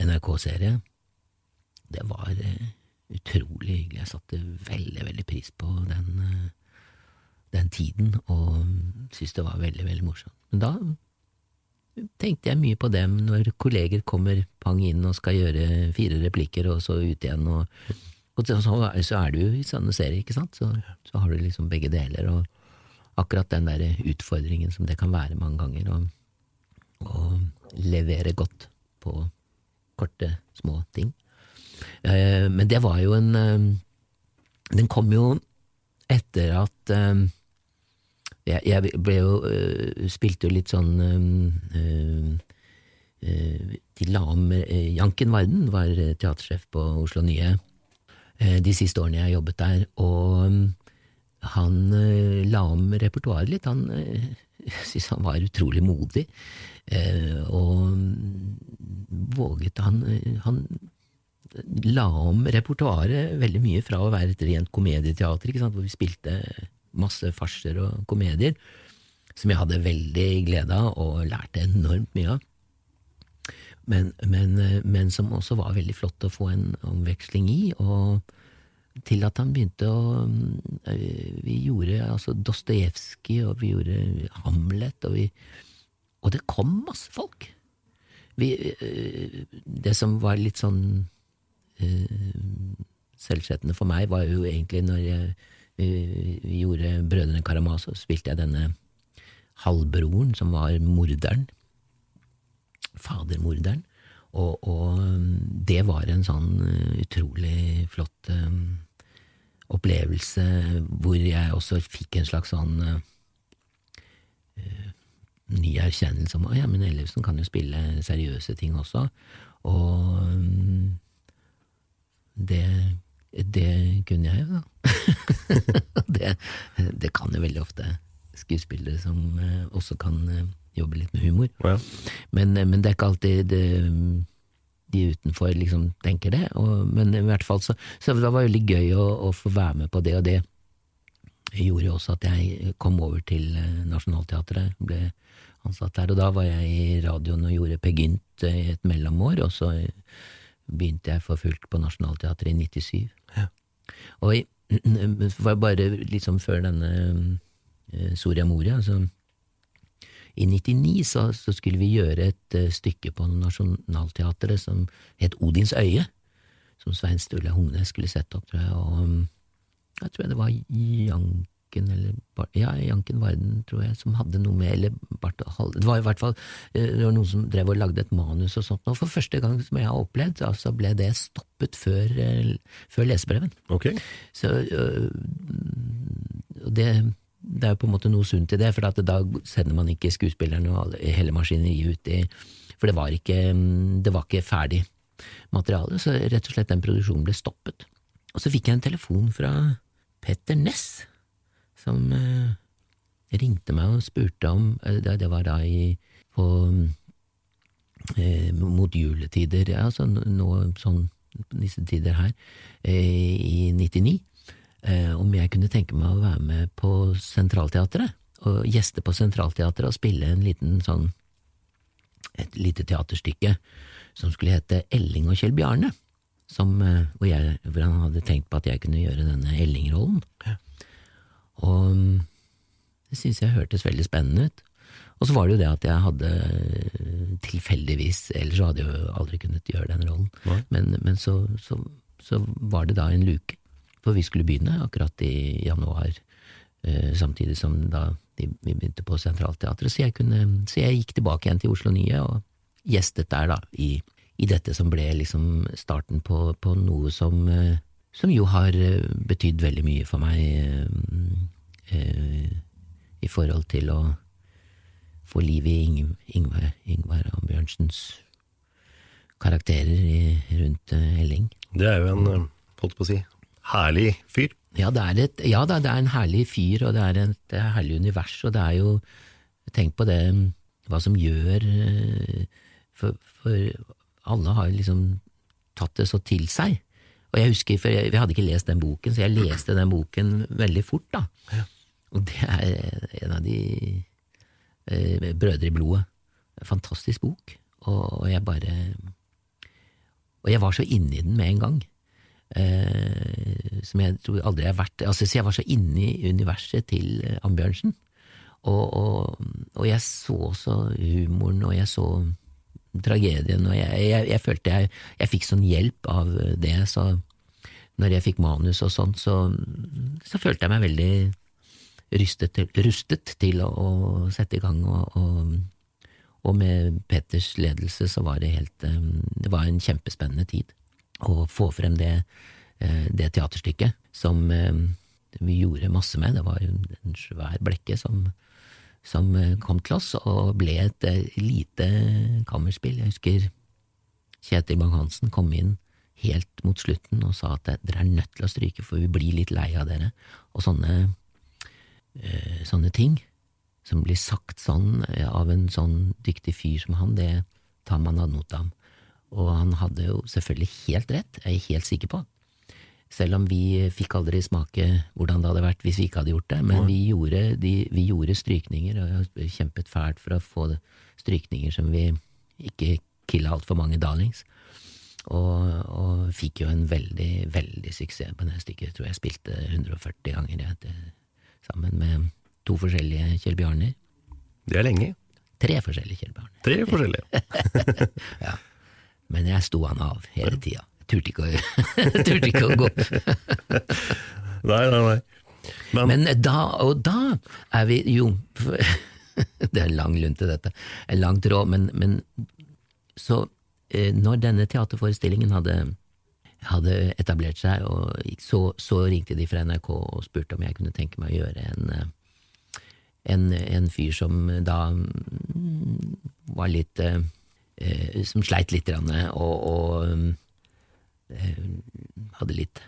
NRK-serie. Det var uh, utrolig hyggelig. Jeg satte veldig, veldig pris på den uh, den tiden, og syntes det var veldig, veldig morsomt. Men da tenkte jeg mye på dem når kolleger kommer pang inn og skal gjøre fire replikker, og så ut igjen, og, og så, så, er du i sånne serier, ikke sant, så, så, har du liksom begge deler, og akkurat den der utfordringen som det kan være mange ganger, å levere godt på korte, små ting. Eh, men det var jo en eh, Den kom jo etter at eh, jeg, jeg, ble jo uh, Spilte jo litt sånn uh, De la om Janken Varden var teatersjef på Oslo Nye de siste årene jeg jobbet der, og han la om repertoaret litt. Han jeg synes han var utrolig modig, og våget Han, han la om repertoaret veldig mye fra å være et rent komedieteater, hvor vi spilte masse farser og komedier, som jeg hadde veldig glede av og lærte enormt mye av. Men, men, men, som også var veldig flott å få en omveksling i, og til at han begynte å Vi gjorde altså Dostojevskij, og vi gjorde Hamlet, og, vi, og det kom masse folk. Vi, det som var litt sånn uh, selvsettende for meg, var jo egentlig når jeg vi, gjorde Brødrene Karamazov, spilte jeg denne halvbroren som var morderen. Fadermorderen. Og, og, det var en sånn uh, utrolig flott um, opplevelse, hvor jeg også fikk en slags sånn uh, ny erkjennelse om at ja, men Ellefsen kan jo spille seriøse ting også. Og um, det det kunne jeg, jo, da. det, det, kan jo veldig ofte skuespillere som eh, også kan eh, jobbe litt med humor. Ja. Men, eh, men det er ikke alltid det, de utenfor liksom tenker det. Og, men i hvert fall så, så det var veldig gøy å, å få være med på det, og det gjorde også at jeg kom over til Nationaltheatret, ble ansatt der. Og da var jeg i radioen og gjorde Peer Gynt i et mellomår, og så begynte jeg for fullt på Nationaltheatret i 97. Og jeg var bare liksom før denne eh, Soria Moria, altså. I 99 så, så skulle vi gjøre et eh, stykke på Nationaltheatret som het Odins øye, som Svein Sturle Hungnes skulle sette opp, tror jeg, og um, jeg tror det var Janken eller Bar- Ja, Janken Varden, tror jeg, som hadde noe med Eller Bart Det var i hvert fall eh, det var noen som drev og lagde et manus og sånt, og for første gang som jeg har opplevd, så ble det stoppet før, eh, før lesebreven. Ok. Så det, det er jo på en måte noe sunt i det, for at da sender man ikke skuespillerne og hele maskineriet ut i For det var ikke, mm, det var ikke ferdig materiale, så rett og slett den produksjonen ble stoppet. Og så fikk jeg en telefon fra Petter Ness, som øh, ringte meg og spurte om øh, Det, var da i på eh, mot juletider, altså nå sånn disse tider her, eh, i 99, eh, om jeg kunne tenke meg å være med på Sentralteatret, og gjeste på Sentralteatret og spille en liten sånn, et lite teaterstykke som skulle hete Elling og Kjell Bjarne, som, eh, hvor, jeg, hvor han hadde tenkt på at jeg kunne gjøre denne Elling-rollen. Og mm, det syntes jeg hørtes veldig spennende ut. Og så var det jo det at jeg hadde eh, tilfeldigvis Ellers hadde jeg jo aldri kunnet gjøre den rollen. Ja. Men, men så, så, så var det da en luke. For vi skulle begynne akkurat i januar, eh, samtidig som da vi begynte på Sentralteatret. Så jeg, kunne, så jeg gikk tilbake igjen til Oslo Nye og gjestet der, da, i, i dette som ble liksom starten på, på noe som, eh, som jo har eh, betydd veldig mye for meg eh, eh, i forhold til å få liv i Ing Ingvar, Ingvar Ambjørnsens karakterer i, rundt eh, Elling. Det er jo en, holdt på å si, herlig fyr. Ja, det er, et, ja det er en herlig fyr, og det er et et herlig univers, og det er jo Tenk på det, hva som gjør For, for alle har liksom tatt det så til seg. Og jeg husker, for jeg, jeg hadde ikke lest den boken, så jeg leste den boken veldig fort, da. Og det er en av de eh, Brødre i blodet. Fantastisk bok. Og, og jeg bare Og jeg var så inni den med en gang. Eh, som jeg tror aldri jeg har vært altså, Så jeg var så inne i universet til eh, Ambjørnsen. Og, og, og jeg så også humoren, og jeg så tragedien, og jeg, jeg, jeg følte jeg, jeg fikk sånn hjelp av det, så når jeg fikk manus og sånt, så, så følte jeg meg veldig til, rustet til å, å sette i gang, og, og, og med Petters ledelse så var det helt eh, Det var en kjempespennende tid å få frem det, eh, det teaterstykket som eh, vi gjorde masse med. Det var en svær blekke som, som kom til oss, og ble et lite kammerspill. Jeg husker Kjetil Bang-Hansen kom inn helt mot slutten og sa at dere er nødt til å stryke, for vi blir litt lei av dere. Og sånne, øh, sånne ting som blir sagt sånn eh, av en sånn dyktig fyr som han, det tar man ad notam. Og han hadde jo selvfølgelig helt rett, jeg er helt sikker på. Selv om vi fikk aldri smake hvordan det hadde vært hvis vi ikke hadde gjort det, men vi gjorde, de, vi gjorde strykninger, og jeg kjempet fælt for å få strykninger som vi ikke killa altfor mange darlings. Og, og fikk jo en veldig, veldig suksess på det stykket. Jeg tror jeg spilte 140 ganger til- sammen med to forskjellige Kjell Bjarner. Det er lenge. Tre forskjellige Kjell Bjarner. Tre forskjellige. ja. Men jeg sto han av hele tida. Turte ikke å, turte ikke å gå. Nei, nei, nei. Men, Men da, og da er vi jo Det er en lang lunte, dette. En lang tråd, men, men så når denne teaterforestillingen hadde, hadde etablert seg, så, så ringte de fra NRK og spurte om jeg kunne tenke meg å gjøre en, eh, en, en fyr som da mm, var litt eh, eh, Som sleit litt, og, og eh, hadde litt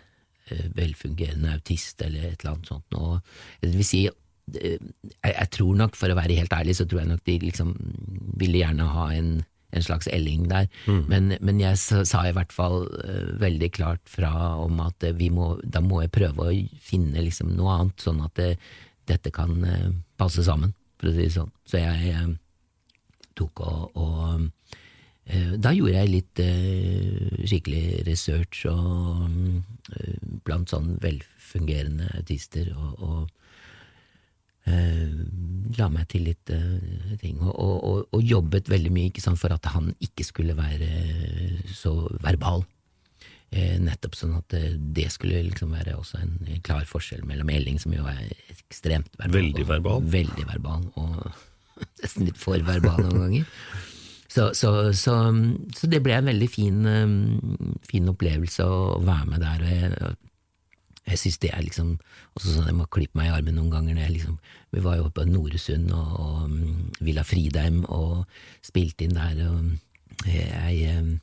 eh, velfungerende autist eller et eller annet sånt. Og, det vil si, jeg, jeg, tror nok, for å være helt ærlig, så tror jeg nok de liksom ville gjerne ha en, en slags Elling der. Mm. Men, men, jeg sa i hvert fall uh, veldig klart fra om at vi må, da må jeg prøve å finne liksom noe annet, sånn at det, dette kan uh, passe sammen, for å si det sånn. Så jeg uh, tok og, og da gjorde jeg litt skikkelig research og, blant sånn velfungerende autister, og, og Eh, la meg til litt uh, ting, og, og, og, jobbet veldig mye ikke sant, for at han ikke skulle være så verbal. Eh, nettopp sånn at det skulle liksom være også en, en, klar forskjell mellom Elling, som jo er ekstremt verbal, veldig verbal, og, veldig verbal, og nesten litt for verbal noen ganger. Så, så, så, så, det ble en veldig fin, fin opplevelse å være med der. og jeg jeg synes det er liksom også sånn Jeg må klippe meg i armen noen ganger når jeg liksom Vi var jo oppe på Noresund og, og um, Villa Fridheim og spilte inn der, og jeg um,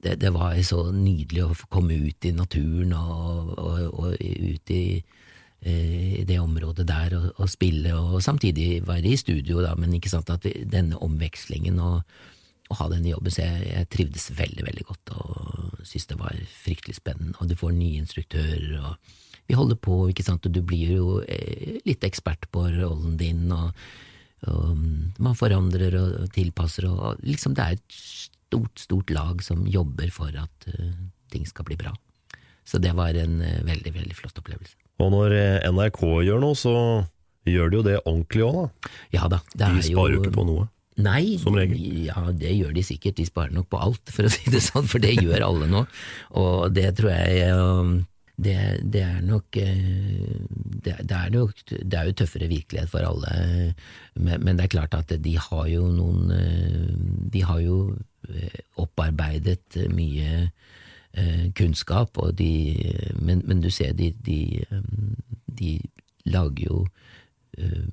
det, det, var så nydelig å komme ut i naturen og, og, og ut i, eh, i, det området der og, spille, og samtidig være i studio, da, men ikke sant at vi, denne omvekslingen og, å ha denne jobben, så jeg, jeg, trivdes veldig, veldig godt og syntes det var fryktelig spennende. Og du får nye instruktører, og vi holder på, ikke sant, og du blir jo eh, litt ekspert på rollen din, og, og man forandrer og tilpasser, og liksom det er et stort, stort lag som jobber for at uh, ting skal bli bra. Så det var en uh, veldig, veldig flott opplevelse. Og når NRK gjør noe, så gjør de jo det ordentlig òg, da? Ja da. de sparer jo ikke på noe. Nei, ja, det gjør de sikkert. De sparer nok på alt, for å si det sånn, for det gjør alle nå. Og det tror jeg um, det, det er nok eh, det, det, er nok det er jo tøffere virkelighet for alle, men, men, det er klart at de har jo noen eh, De har jo eh, opparbeidet mye kunnskap, de, men, men, du ser de, de, um, de lager jo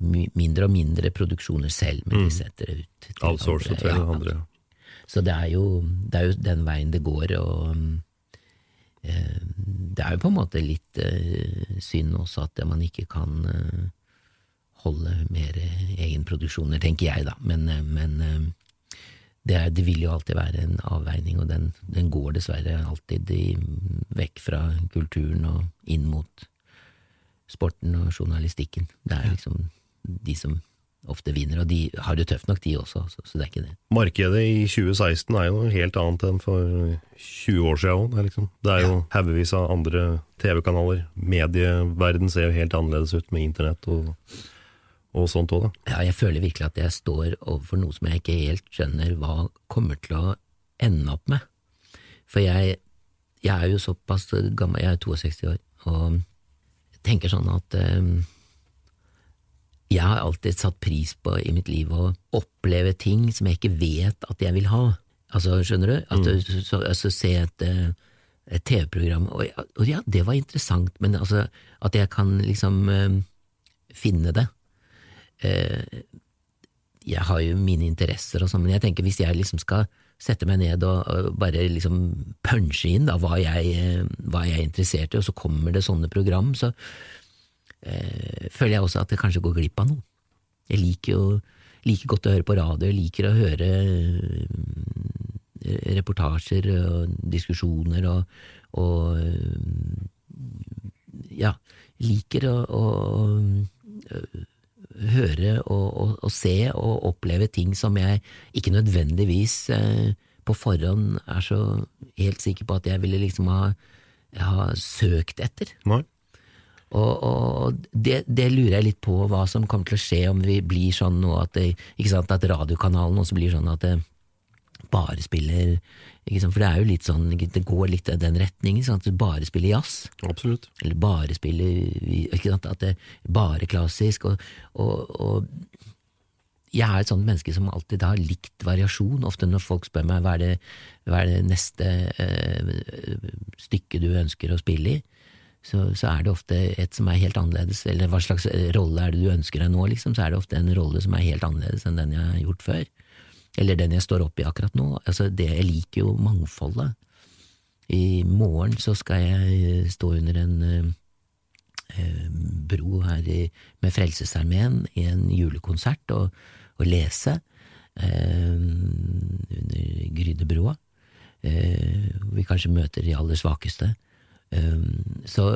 mindre og mindre produksjoner selv, men de mm. setter det ut til Outsource andre. Ja, andre. Så det er, jo, det er, jo, den veien det går, og eh, det er jo på en måte litt eh, synd også at man ikke kan eh, holde mer egenproduksjoner, tenker jeg, da. Men, eh, men eh, det, er, det, vil jo alltid være en avveining, og den, den går dessverre alltid i, vekk fra kulturen og inn mot sporten og journalistikken. Det er liksom de som ofte vinner, og de har det tøft nok, de også, så, det er ikke det. Markedet i 2016 er jo noe helt annet enn for 20 år siden. Det, liksom. det er jo ja. haugevis av andre TV-kanaler. Medieverden ser jo helt annerledes ut med internett og, og sånt òg, da. Ja, jeg føler virkelig at jeg står overfor noe som jeg ikke helt skjønner hva kommer til å ende opp med. For jeg, jeg er jo såpass gammel, jeg er 62 år, og tenker sånn at um, jeg har alltid satt pris på i mitt liv å oppleve ting som jeg ikke vet at jeg vil ha. Altså, skjønner du? At mm. så, så, altså, se et, eh, et TV-program, og, og, ja, det var interessant, men altså, at jeg kan liksom uh, finne det. Uh, jeg har jo mine interesser og sånn, men jeg tenker hvis jeg liksom skal sette meg ned og, bare liksom punche inn da, hva, jeg, hva jeg er interessert i, og så kommer det sånne program, så eh, føler jeg også at jeg kanskje går glipp av noe. Jeg liker jo liker godt å høre på radio, jeg liker å høre eh, reportasjer og diskusjoner og, og ja, liker å, å høre og, og, og, se og oppleve ting som jeg ikke nødvendigvis eh, på forhånd er så helt sikker på at jeg ville liksom ha, ha søkt etter. Nei. Og, og det, det, lurer jeg litt på hva som kommer til å skje om vi blir sånn nå at, det, ikke sant, at radiokanalen også blir sånn at det bare spiller for det er jo litt sånn, det går litt i den retningen, sånn at du bare spiller jazz. Absolutt. Eller bare spiller at det bare klassisk. Og, og, og, jeg er et sånt menneske som alltid har likt variasjon. Ofte når folk spør meg hva er det, hva er det neste eh, stykket du ønsker å spille i, så, så, er det ofte et som er helt annerledes. Eller hva slags rolle er det du ønsker deg nå, liksom, så er det ofte en rolle som er helt annerledes enn den jeg har gjort før eller den jeg står oppi akkurat nå. Altså, det, jeg liker jo mangfoldet. I morgen så skal jeg stå under en, eh, bro her i, med Frelsesarmeen i en julekonsert og, og lese eh, under Grydebroa. Eh, vi kanskje møter de aller svakeste. Eh, så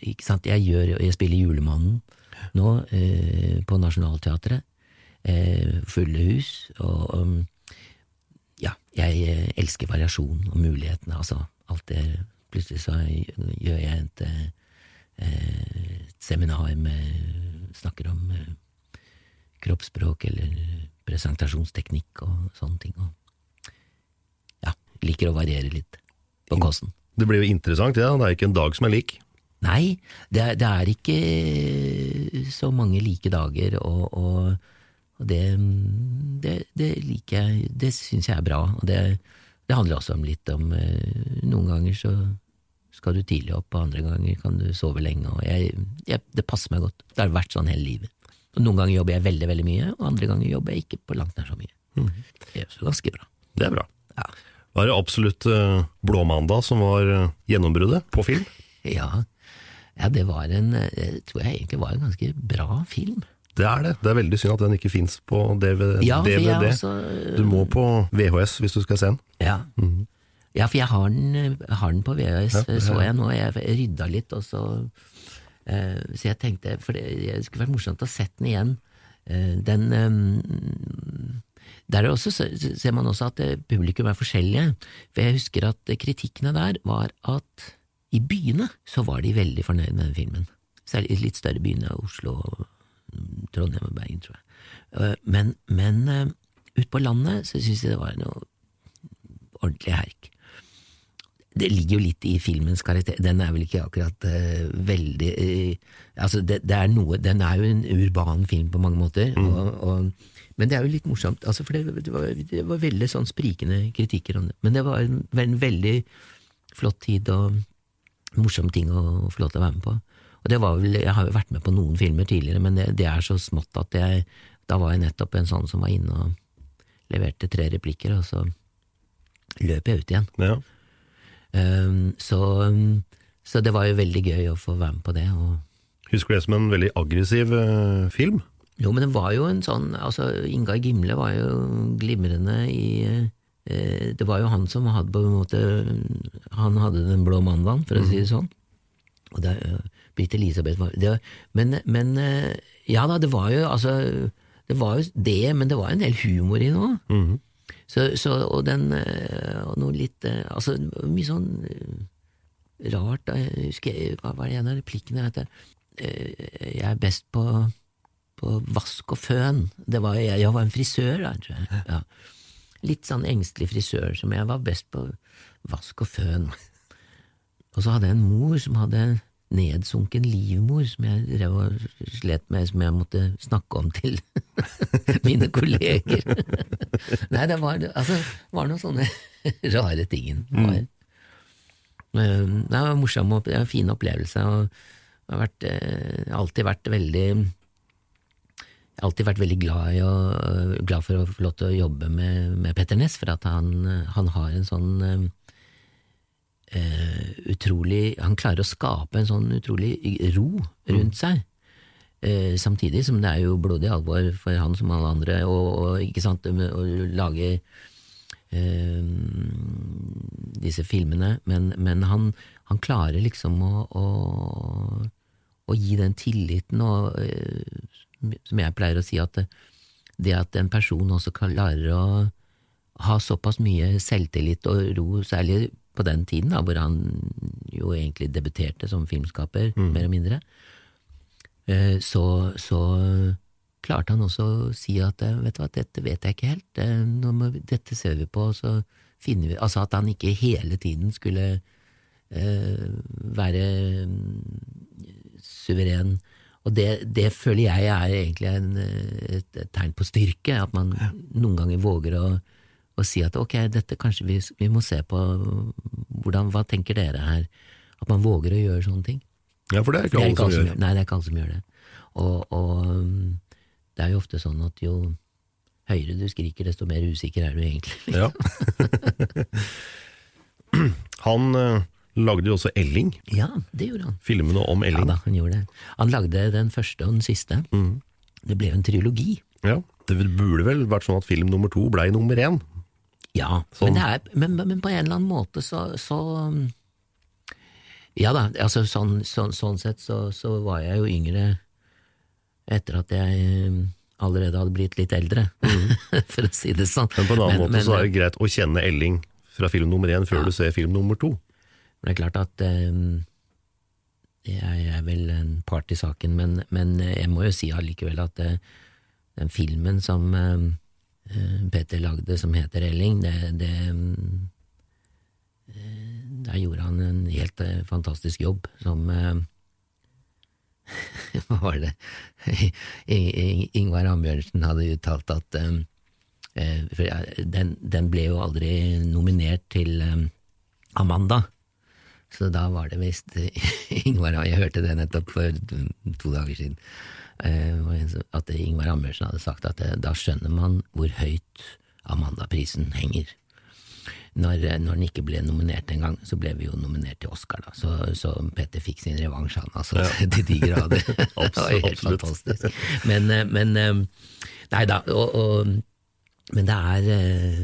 ikke sant, jeg, gjør, jeg spiller Julemannen nå eh, på Nationaltheatret. Eh, fulle hus. Og um, ja, jeg eh, elsker variasjon og mulighetene. Altså alt det Plutselig så gjør jeg et, eh, et seminar med Snakker om kroppsspråk eller presentasjonsteknikk og sånne ting. Og ja, liker å variere litt på kosten. Det blir jo interessant, ja. Det er ikke en dag som er lik. Nei, det, det er ikke så mange like dager, og, og, og det, det, det, liker jeg, det syns jeg er bra. Og det, det handler også om litt om Noen ganger så skal du tidlig opp, og andre ganger kan du sove lenge. og jeg, jeg, Det passer meg godt. Det har vært sånn hele livet. Og Noen ganger jobber jeg veldig veldig mye, og andre ganger jobber jeg ikke på langt nær så mye. Mm. Det er jo ganske bra. Det er bra. Ja. Var det absolutt uh, Blåmandag som var uh, gjennombruddet på film? Ja. ja, det var en Jeg tror jeg egentlig var en ganske bra film. Det er det. Det er veldig synd at den ikke fins på DVD. Ja, DVD. Også, uh, du må på VHS hvis du skal se den. Ja. Mm. Ja, for jeg har den, har den på VHS, ja, så jeg nå. Jeg rydda litt, og så uh, Så jeg tenkte For det, det, skulle vært morsomt å sette den igjen. Uh, den um, Der også, ser man også at publikum er forskjellige. For jeg husker at kritikkene der var at i byene så var de veldig fornøyd med den filmen. Særlig i litt større byene, Oslo, Trondheim og Bergen, tror jeg. Uh, men, men ute på landet så syns jeg det var noe ordentlig herk det ligger jo litt i filmens karakter, den er vel ikke akkurat uh, veldig uh, Altså, det, det, er noe Den er jo en urban film på mange måter, mm. og, og, men det er jo litt morsomt, altså, for det, det, var, det, var, veldig sånn sprikende kritikker om det. Men det var en, en veldig flott tid og morsom ting å få lov til å være med på. Og det var vel, Jeg har jo vært med på noen filmer tidligere, men det, det er så smått at jeg Da var jeg nettopp en sånn som var inne og leverte tre replikker, og så løp jeg ut igjen. Ja. Um, så, så, det var jo veldig gøy å få være med på det. Husker du det som en veldig aggressiv uh, film? Jo, men det var jo en sånn altså Ingar Gimle var jo glimrende i uh, Det var jo han som hadde på en måte Han hadde den blå mandagen, for å si det sånn. Og det, uh, Britt Elisabeth var det, men, men ja da, det var jo altså Det var jo det, men det var en del humor i det òg. Mm -hmm. Så, så, og den og noe litt Altså, mye sånn rart Jeg husker, Hva var det en av replikkene het? Jeg er best på, på vask og føn. Det var, jeg, jeg var en frisør da, tror jeg. Ja. Litt sånn engstelig frisør, som jeg var best på vask og føn. Og så hadde jeg en mor som hadde nedsunken livmor som jeg drev og slet med, som jeg måtte snakke om til mine kolleger. Nei, det var, altså, var noen sånne rare ting. Det var, mm. det var morsom, og en fin opplevelse. og jeg har vært, eh, alltid vært veldig jeg har alltid vært veldig glad, i å, glad for å få lov til å jobbe med, med Petter Ness, for at han, han har en sånn Uh, utrolig Han klarer å skape en sånn utrolig ro rundt mm. seg. Uh, samtidig som det er jo blodig alvor for han som alle andre, og, og ikke sant, å lage uh, disse filmene, men, men han, han, klarer liksom å, å, å, gi den tilliten, og som jeg pleier å si, at det, det at en person også klarer å ha såpass mye selvtillit og ro, særlig på den tiden, da, hvor han jo egentlig debuterte som filmskaper, mm. mer og mindre, eh, så, så, klarte han også å si at eh, vet du hva, dette vet jeg ikke helt, må, dette ser vi på, så finner vi Altså at han ikke hele tiden skulle eh, være mm, suveren. Og det, det, føler jeg er egentlig en, et, et, tegn på styrke, at man noen ganger våger å og si at ok, dette kanskje vi, vi, må se på hvordan, hva tenker dere her? At man våger å gjøre sånne ting. Ja, for det er ikke alle som, gjør. Nei, det er ikke alle som gjør det. Og, og, det er jo ofte sånn at jo høyere du skriker, desto mer usikker er du egentlig. ja. Han uh, lagde jo også Elling, Ja, det gjorde han. filmene om Elling. Ja da, han gjorde det. Han lagde den første og den siste. Det ble jo en trilogi. Ja, Det burde vel vært sånn at film nummer to blei nummer én. Ja, Sånn. men, er, men, men på en eller annen måte så, så Ja da, altså sånn, sånn, sånn sett så, så var jeg jo yngre etter at jeg um, allerede hadde blitt litt eldre, for å si det sånn. Men på en annen måte men- så er det greit å kjenne Elling fra film nummer én før du ser film nummer to. Men det er klart at um, jeg er vel en part i saken, men, men jeg må jo si allikevel at uh, den filmen som um, eh, Peter lagde som heter Elling, det, det eh, Der gjorde han en helt eh, fantastisk jobb som Hva var det Ingvar Ambjørnsen hadde uttalt at den, den ble jo aldri nominert til Amanda. Så da var det visst Ingvar Jeg hørte det nettopp for to dager siden. Eh, At Ingvar Ambjørnsen hadde sagt at eh, da skjønner man hvor høyt Amanda-prisen henger. Når, når den ikke ble nominert engang, så ble vi jo nominert til Oscar, da. Så, så Petter fikk sin revansj, han altså, til de grader. det var helt fantastisk. Men, eh, men eh, Nei da, og, og, men det er eh,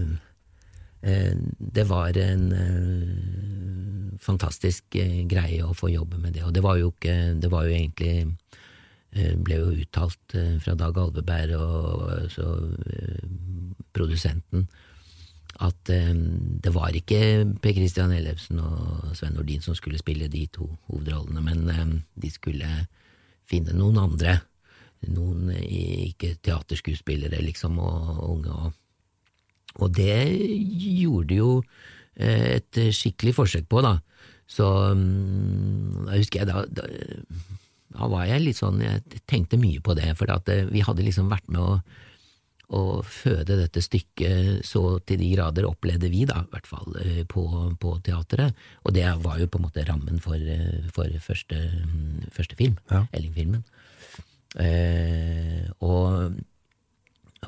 eh, Det var en eh, fantastisk eh, greie å få jobbe med det, og det var jo ikke Det var jo egentlig eh, ble jo uttalt eh, fra Dag Alveberg og eh, så eh, produsenten at eh, det var ikke Per Christian Ellefsen og Sven Nordin som skulle spille de to hovedrollene, men eh, de skulle finne noen andre. Noen eh, ikke teaterskuespillere, liksom, og unge. Og, og det gjorde jo eh, et skikkelig forsøk på, da. Så mm, da husker jeg da, da da var jeg litt sånn, jeg tenkte mye på det, for at eh, vi hadde liksom vært med å, å føde dette stykket så til de grader opplevde vi, da, i hvert fall eh, på, på teatret, og det var jo på en måte rammen for, eh, for første, mm, første film, Ja. Elling-filmen. Eh, og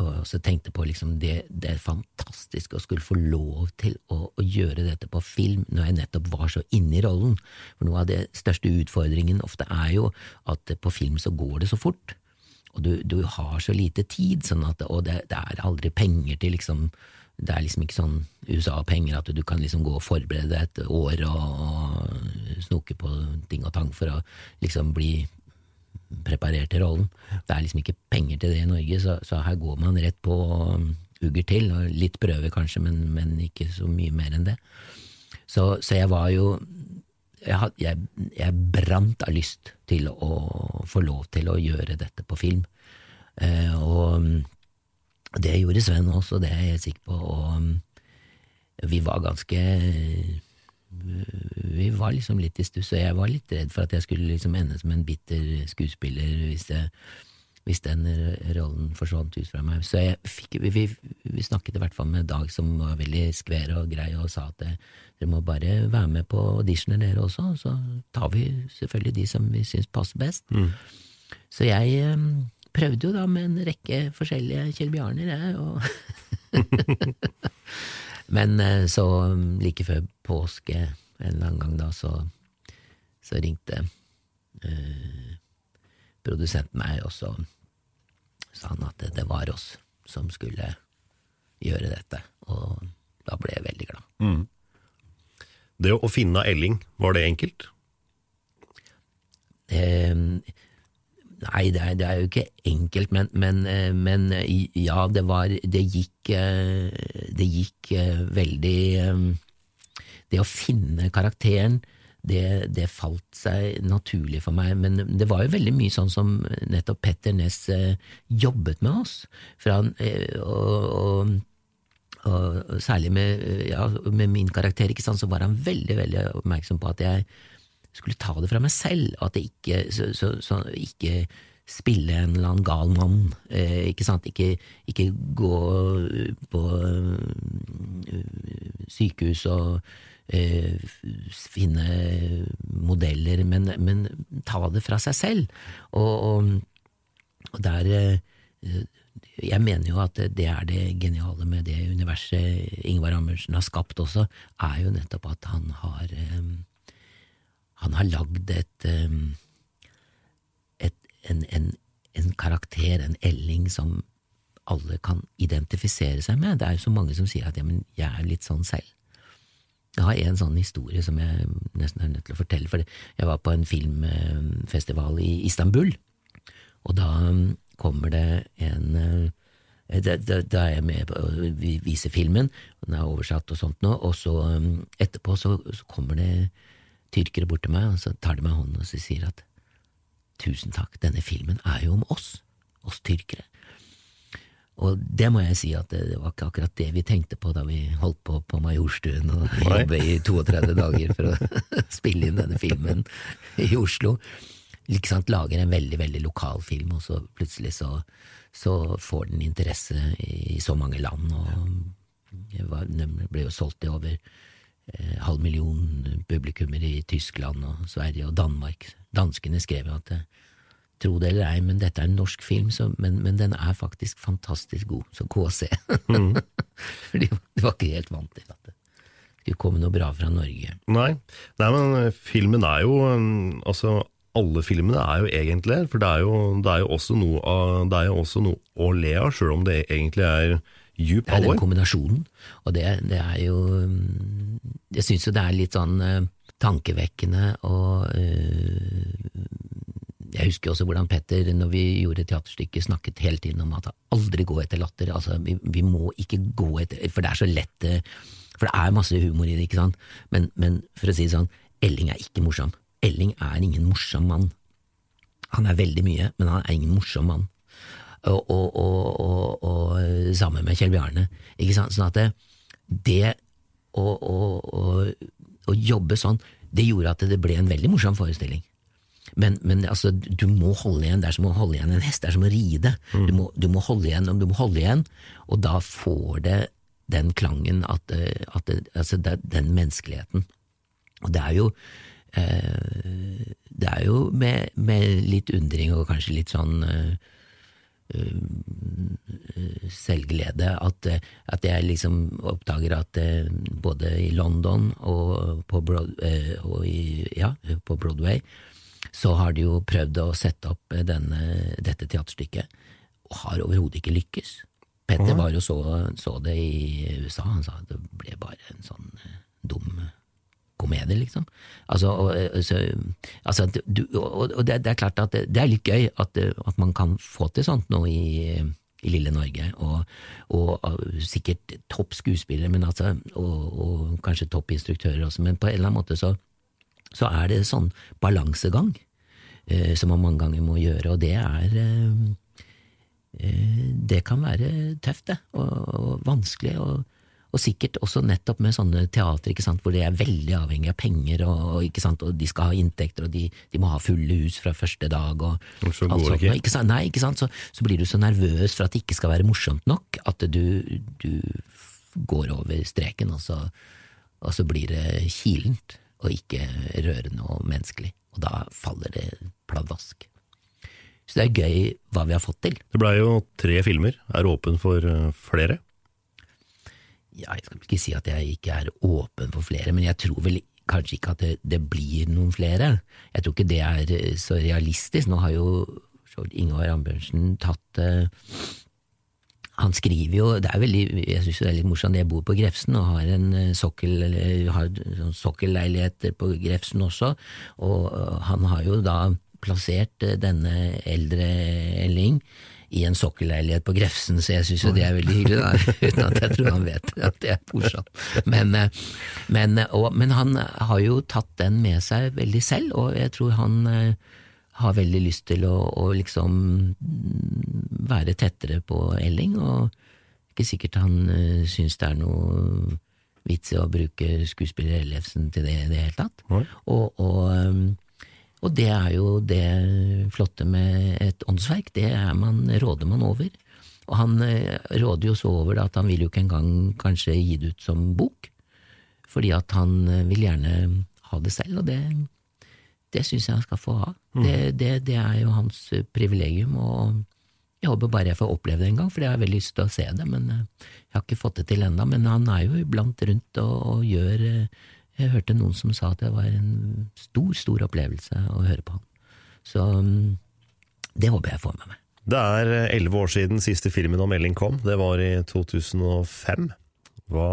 og så tenkte på liksom det, det fantastisk å skulle få lov til å, å gjøre dette på film når jeg nettopp var så inne i rollen. For noe av det største utfordringen ofte er jo at på film så går det så fort. Og du, du har så lite tid, sånn at, og det, det er aldri penger til liksom Det er liksom ikke sånn USA-penger at du kan liksom gå og forberede deg et år og, og snoke på ting og tang for å liksom bli preparert til rollen. Det er liksom ikke penger til det i Norge, så, så her går man rett på og ugger til, og litt prøver kanskje, men, men ikke så mye mer enn det. Så, så jeg var jo jeg, had- jeg, jeg brant av lyst til å få lov til å gjøre dette på film. Eh, og um, det gjorde Sven også, det er jeg sikker på. Og um, vi var ganske vi var liksom litt i stuss, og jeg var litt redd for at jeg skulle liksom ende som en bitter skuespiller hvis, jeg, hvis den rollen forsvant ut fra meg. Så jeg fikk, vi, vi, snakket i hvert fall med Dag, som var veldig skver og grei, og sa at eh, dere må bare være med på auditioner dere også, så tar vi selvfølgelig de som vi syns passer best. Så jeg eh, prøvde jo da med en rekke forskjellige Kjell Bjarner, jeg, og Men eh, så um, like før påske en eller annen gang da, så, så ringte eh, produsenten meg, og så sa han at det, det var oss som skulle gjøre dette, og da ble jeg veldig glad. Det å finne Elling, var det enkelt? Eh, nei, det er, det er jo ikke enkelt, men, men, eh, men eh, ja, det var Det gikk, eh, det gikk veldig eh, Det å finne karakteren, det, det falt seg naturlig for meg, men det var jo veldig mye sånn som nettopp Petter Næss eh, jobbet med oss. For han, eh, og, og og særlig med, ja, med min karakter, sant, så var han veldig veldig oppmerksom på at jeg skulle ta det fra meg selv, og at jeg ikke, så, så, så, ikke spille en eller annen gal mann. Eh, ikke sant? Ikke, ikke gå på eh, sykehus og eh, finne modeller, men, men ta det fra seg selv. Og, og, og der eh, jeg mener jo at det er det geniale med det universet Ingvar Amundsen har skapt også, er jo nettopp at han har eh, han har lagd et, um, et en, en, en, karakter, en Elling, som alle kan identifisere seg med. Det er jo så mange som sier at ja, men jeg er litt sånn selv. Jeg har en sånn historie som jeg nesten er nødt til å fortelle, for jeg var på en filmfestival i Istanbul, og da kommer det en da, da, da, er jeg med på å vise filmen, den er oversatt og sånt nå, og så etterpå så, så kommer det tyrkere bort til meg, og så tar de meg hånden og sier at tusen takk, denne filmen er jo om oss, oss tyrkere. Og det må jeg si at det, var ikke akkurat det vi tenkte på da vi holdt på på Majorstuen og jobbet i 32 dager for å spille inn denne filmen i Oslo. Sant, Lager en veldig, veldig lokal film, og så plutselig så, så får den interesse i så mange land, og den ble jo solgt til over eh, halv million publikummer i Tyskland og Sverige og Danmark. Danskene skrev jo at eh, tro det eller ei, men dette er en norsk film, så, men, men, den er faktisk fantastisk god, så KC. Mm. Fordi du var ikke helt vant til at det skulle komme noe bra fra Norge. Nei, Nei men eh, filmen er jo mm, Altså, alle filmene er jo egentlig For det er jo, det er jo, også, noe, av, det er jo også noe å le av, sjøl om det egentlig er djup alvor. Det er den kombinasjonen, og det, det er jo mm, Jeg syns jo det er litt sånn uh, tankevekkende og uh, jeg husker også hvordan Petter, når vi gjorde teaterstykket, snakket hele tiden om at aldri gå etter latter. Altså, vi, vi, må ikke gå etter For det er så lett eh, For det er masse humor i det, ikke sant? Men, men for å si det sånn, Elling er ikke morsom. Elling er ingen morsom mann. Han er veldig mye, men han er ingen morsom mann. Og, og, og, og sammen med Kjell Bjarne. Ikke sant? Sånn at det, det å jobbe sånn, det gjorde at det ble en veldig morsom forestilling. Men, men altså, du må holde igjen. Det er som å holde igjen en hest, det er som å ride. Mm. Du, må, du, må, holde igjen, du må holde igjen, og da får det den klangen at, eh, at det, altså det, den menneskeligheten. Og det er jo eh, Det er jo med, med, litt undring og kanskje litt sånn eh, eh selvglede at, at, jeg liksom oppdager at eh, både i London og på, Broad, eh, og i, ja, på Broadway så har de jo prøvd å sette opp denne, dette teaterstykket, og har overhodet ikke lykkes. Petter var jo så, så, det i USA, han sa det ble bare en sånn uh, dum komedie, liksom. Altså, og, eh, så, altså du, og, og det, det, er klart at det, det er litt gøy at, at, man kan få til sånt nå i, i lille Norge, og, og sikkert topp skuespillere, men altså, og, kanskje topp instruktører også, men på en eller annen måte så så er det sånn balansegang eh, som man mange ganger må gjøre, og det er eh, eh Det kan være tøft, det, og, og vanskelig, og, og, sikkert også nettopp med sånne teater ikke sant, hvor de er veldig avhengig av penger, og, ikke sant, og de skal ha inntekter, og de, de, må ha fulle hus fra første dag, og, så går det Ikke. Ikke sant? Nei, ikke sant, så, så, blir du så nervøs for at det ikke skal være morsomt nok, at du, du går over streken, og så, og så blir det kilent og ikke rørende og menneskelig. Og da faller det pladask. Så det er gøy hva vi har fått til. Det blei jo tre filmer. Er åpen for eh, flere? Ja, jeg skal ikke si at jeg ikke er åpen for flere, men jeg tror vel kanskje ikke at det, det blir noen flere. Jeg tror ikke det er eh, så realistisk. Nå har jo Ingvar Ambjørnsen tatt uh, han skriver jo Det er veldig, jeg synes det er litt morsomt, jeg bor på Grefsen og har en eh, sokkel, har sånn sokkelleiligheter på Grefsen også, og eh, han har jo da plassert eh, denne eldre Elling i en sokkelleilighet på Grefsen, så jeg syns jo det er veldig hyggelig, da, uten at jeg tror han vet at det er morsomt. Men, men, men, han har jo tatt den med seg veldig selv, og jeg tror han har veldig lyst til å, å, liksom være tettere på Elling, og ikke sikkert han uh, syns det er noe vits i å bruke skuespiller Ellefsen til det i det hele tatt. Mm. Og, og, um, og, det er jo det flotte med et åndsverk, det man, råder man over. Og han uh, råder jo så over det at han vil jo ikke engang kanskje gi det ut som bok, fordi at han uh, vil gjerne ha det selv, og det det syns jeg han skal få ha. Mm. Det, det, det, er jo hans eh, privilegium, og jeg håper bare jeg får oppleve det en gang, for jeg har veldig lyst til å se det, men eh, jeg har ikke fått det til ennå. Men han er jo iblant rundt og, og gjør, Jeg hørte noen som sa at det var en stor, stor opplevelse å høre på han. Så mm, det håper jeg får med meg. Det er elleve år siden siste filmen om Elling kom. Det var i 2005. Hva,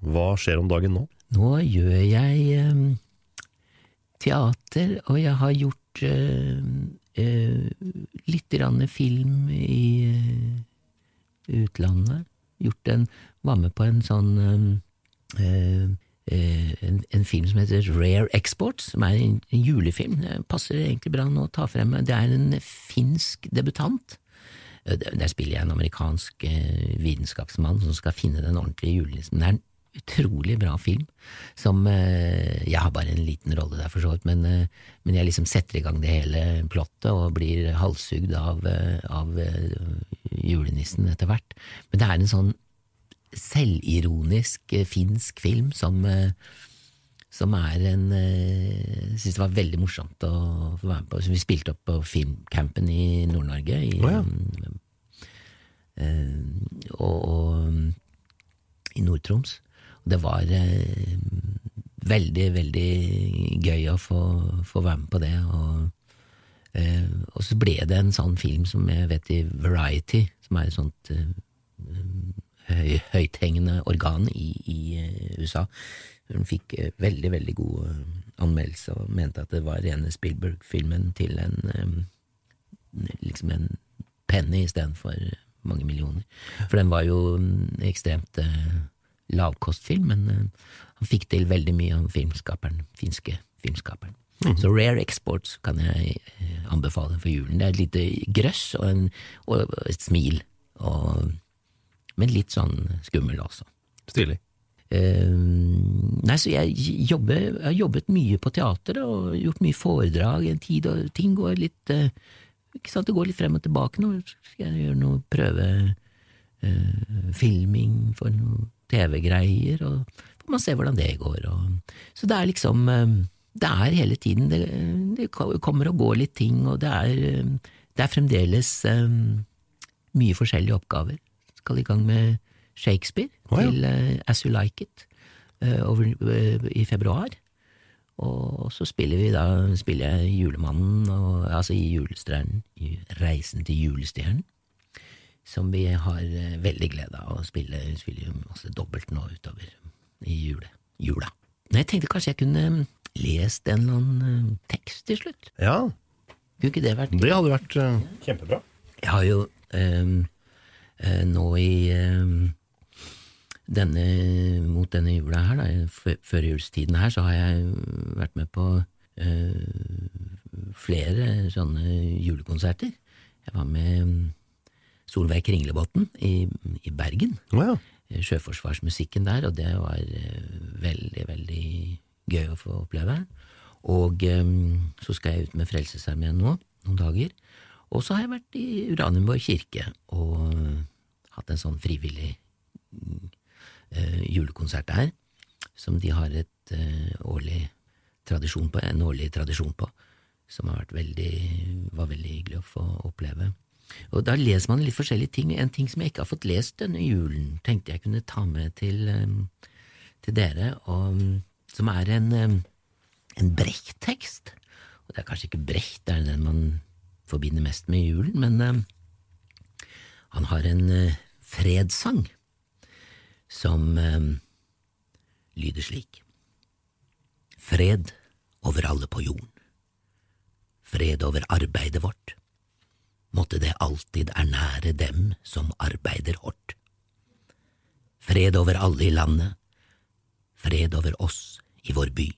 hva skjer om dagen nå? Nå gjør jeg teater, og jeg har gjort uh, uh, litt film i uh, utlandet. Gjort en, var med på en sånn um, en, en, film som heter Rare Exports, som er en, en, julefilm. Det passer egentlig bra nå å ta frem. Det er en finsk debutant. Der spiller jeg en amerikansk vitenskapsmann som skal finne den ordentlige julenissen. Det er utrolig bra film, som eh, Jeg har bare en liten rolle der, for så vidt, men, eh, men, jeg liksom setter i gang det hele plottet og blir halshugd av, eh, av julenissen etter hvert. Men det er en sånn selvironisk finsk film som, som er en Jeg syns det var veldig morsomt å få være med på. Som vi spilte opp på filmcampen i Nord-Norge. Oh, ja. og, og i Nord-Troms. Det var eh, veldig, veldig gøy å få, få, være med på det. Og, eh, og, så ble det en sånn film som jeg vet i Variety, som er et sånt eh, høy, høythengende organ i, i eh, USA. Hun fikk eh, veldig, veldig god eh, anmeldelse og mente at det var rene Spielberg-filmen til en liksom en penny istedenfor mange millioner. For den var jo ekstremt ekstremt lavkostfilm, men uh, han fikk til veldig mye, av filmskaperen, finske filmskaperen. Mm. Så Rare Exports kan jeg uh, anbefale for julen. Det er et lite grøss og, en, og et smil, og, men litt sånn skummel også. Stilig. Uh, nei, så jeg, jobber, jeg, har jobbet mye på teater og gjort mye foredrag en tid, og ting går litt uh, ikke sant, Det går litt frem og tilbake nå. Skal jeg gjøre noe prøve uh, filming for noe TV-greier, og får man se hvordan det går. Og, så det er liksom eh, Det er hele tiden Det, det kommer og går litt ting, og det er, eh, det er fremdeles um, mye forskjellige oppgaver. Skal i gang med Shakespeare oh, ja. til uh, As You Like It uh, over, uh, i februar. Og så spiller vi da spiller jeg Julemannen, og, altså i Julestjernen, i Reisen til julestjernen som vi har eh, veldig glede av å spille. Vi spiller jo masse dobbelt nå utover i jule, jula. Men jeg tenkte kanskje jeg kunne mm, lest en eller annen uh, tekst til slutt. Ja. Kunne ikke det vært Det hadde vært uh, kjempebra. Jeg har jo um, uh, nå i um, denne, mot denne jula her, da, førjulstiden her, så har jeg vært med på flere sånne julekonserter. Jeg var med mm, Solveig Kringlebotn i, i Bergen. Oh, ja. Eh, sjøforsvarsmusikken der, og det var eh, veldig, veldig gøy å få oppleve. Og um, så skal jeg ut med Frelsesarmeen nå, noen dager. Og så har jeg vært i Uranienborg kirke og hatt en sånn frivillig uh, julekonsert der, som de har et uh, årlig på, en årlig tradisjon på, som veldig, var veldig hyggelig å få oppleve. Og da leser man litt forskjellige ting. En ting som jeg ikke har fått lest denne julen, tenkte jeg kunne ta med til, til dere, og, som er en, en Brecht-tekst. Og det er kanskje ikke Brecht, det er den man forbinder mest med julen, men han har en uh, fredssang som lyder slik. Fred over alle på jorden. Fred over arbeidet vårt måtte det alltid ernære dem som arbeider hardt. Fred over alle i landet, fred over oss i vår by.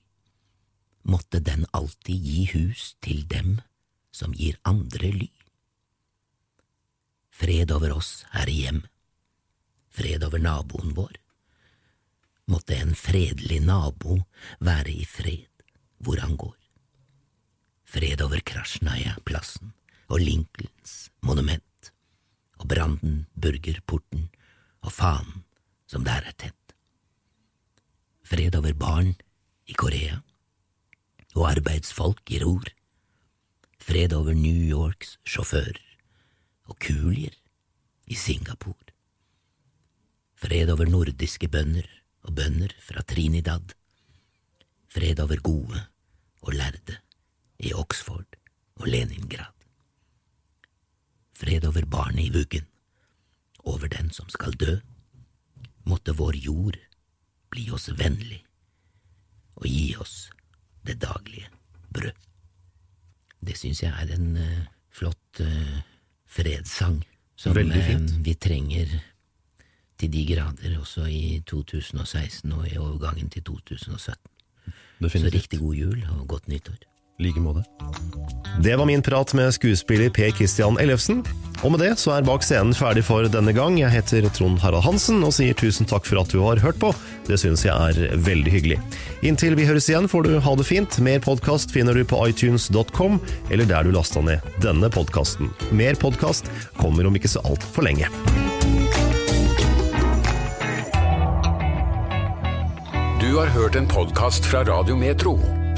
Måtte den alltid gi hus til dem som gir andre ly. Fred over oss her i hjem, fred over naboen vår. Måtte en fredelig nabo være i fred hvor han går. Fred over Krasjnaja-plassen og Lincolns monument og Brandenburgerporten og fanen som der er tett. Fred over barn i Korea og arbeidsfolk i ror. Fred over New Yorks sjåfører og kulier i Singapore. Fred over nordiske bønder og bønder fra Trinidad. Fred over gode og lærde i Oxford og Leningrad. Fred over barnet i vuggen, over den som skal dø. Måtte vår jord bli oss vennlig og gi oss det daglige brød. Det syns jeg er en uh, flott uh, fredssang som uh, vi trenger til de grader også i 2016 og i overgangen til 2017. Definitivt. Så riktig god jul og godt nyttår like måte. Det var min prat med skuespiller Per Christian Ellefsen. Og med det så er Bak scenen ferdig for denne gang. Jeg heter Trond Harald Hansen og sier tusen takk for at du har hørt på. Det syns jeg er veldig hyggelig. Inntil vi høres igjen får du ha det fint. Mer podkast finner du på itunes.com, eller der du lasta ned denne podkasten. Mer podkast kommer om ikke så altfor lenge. Du har hørt en podkast fra Radio Metro.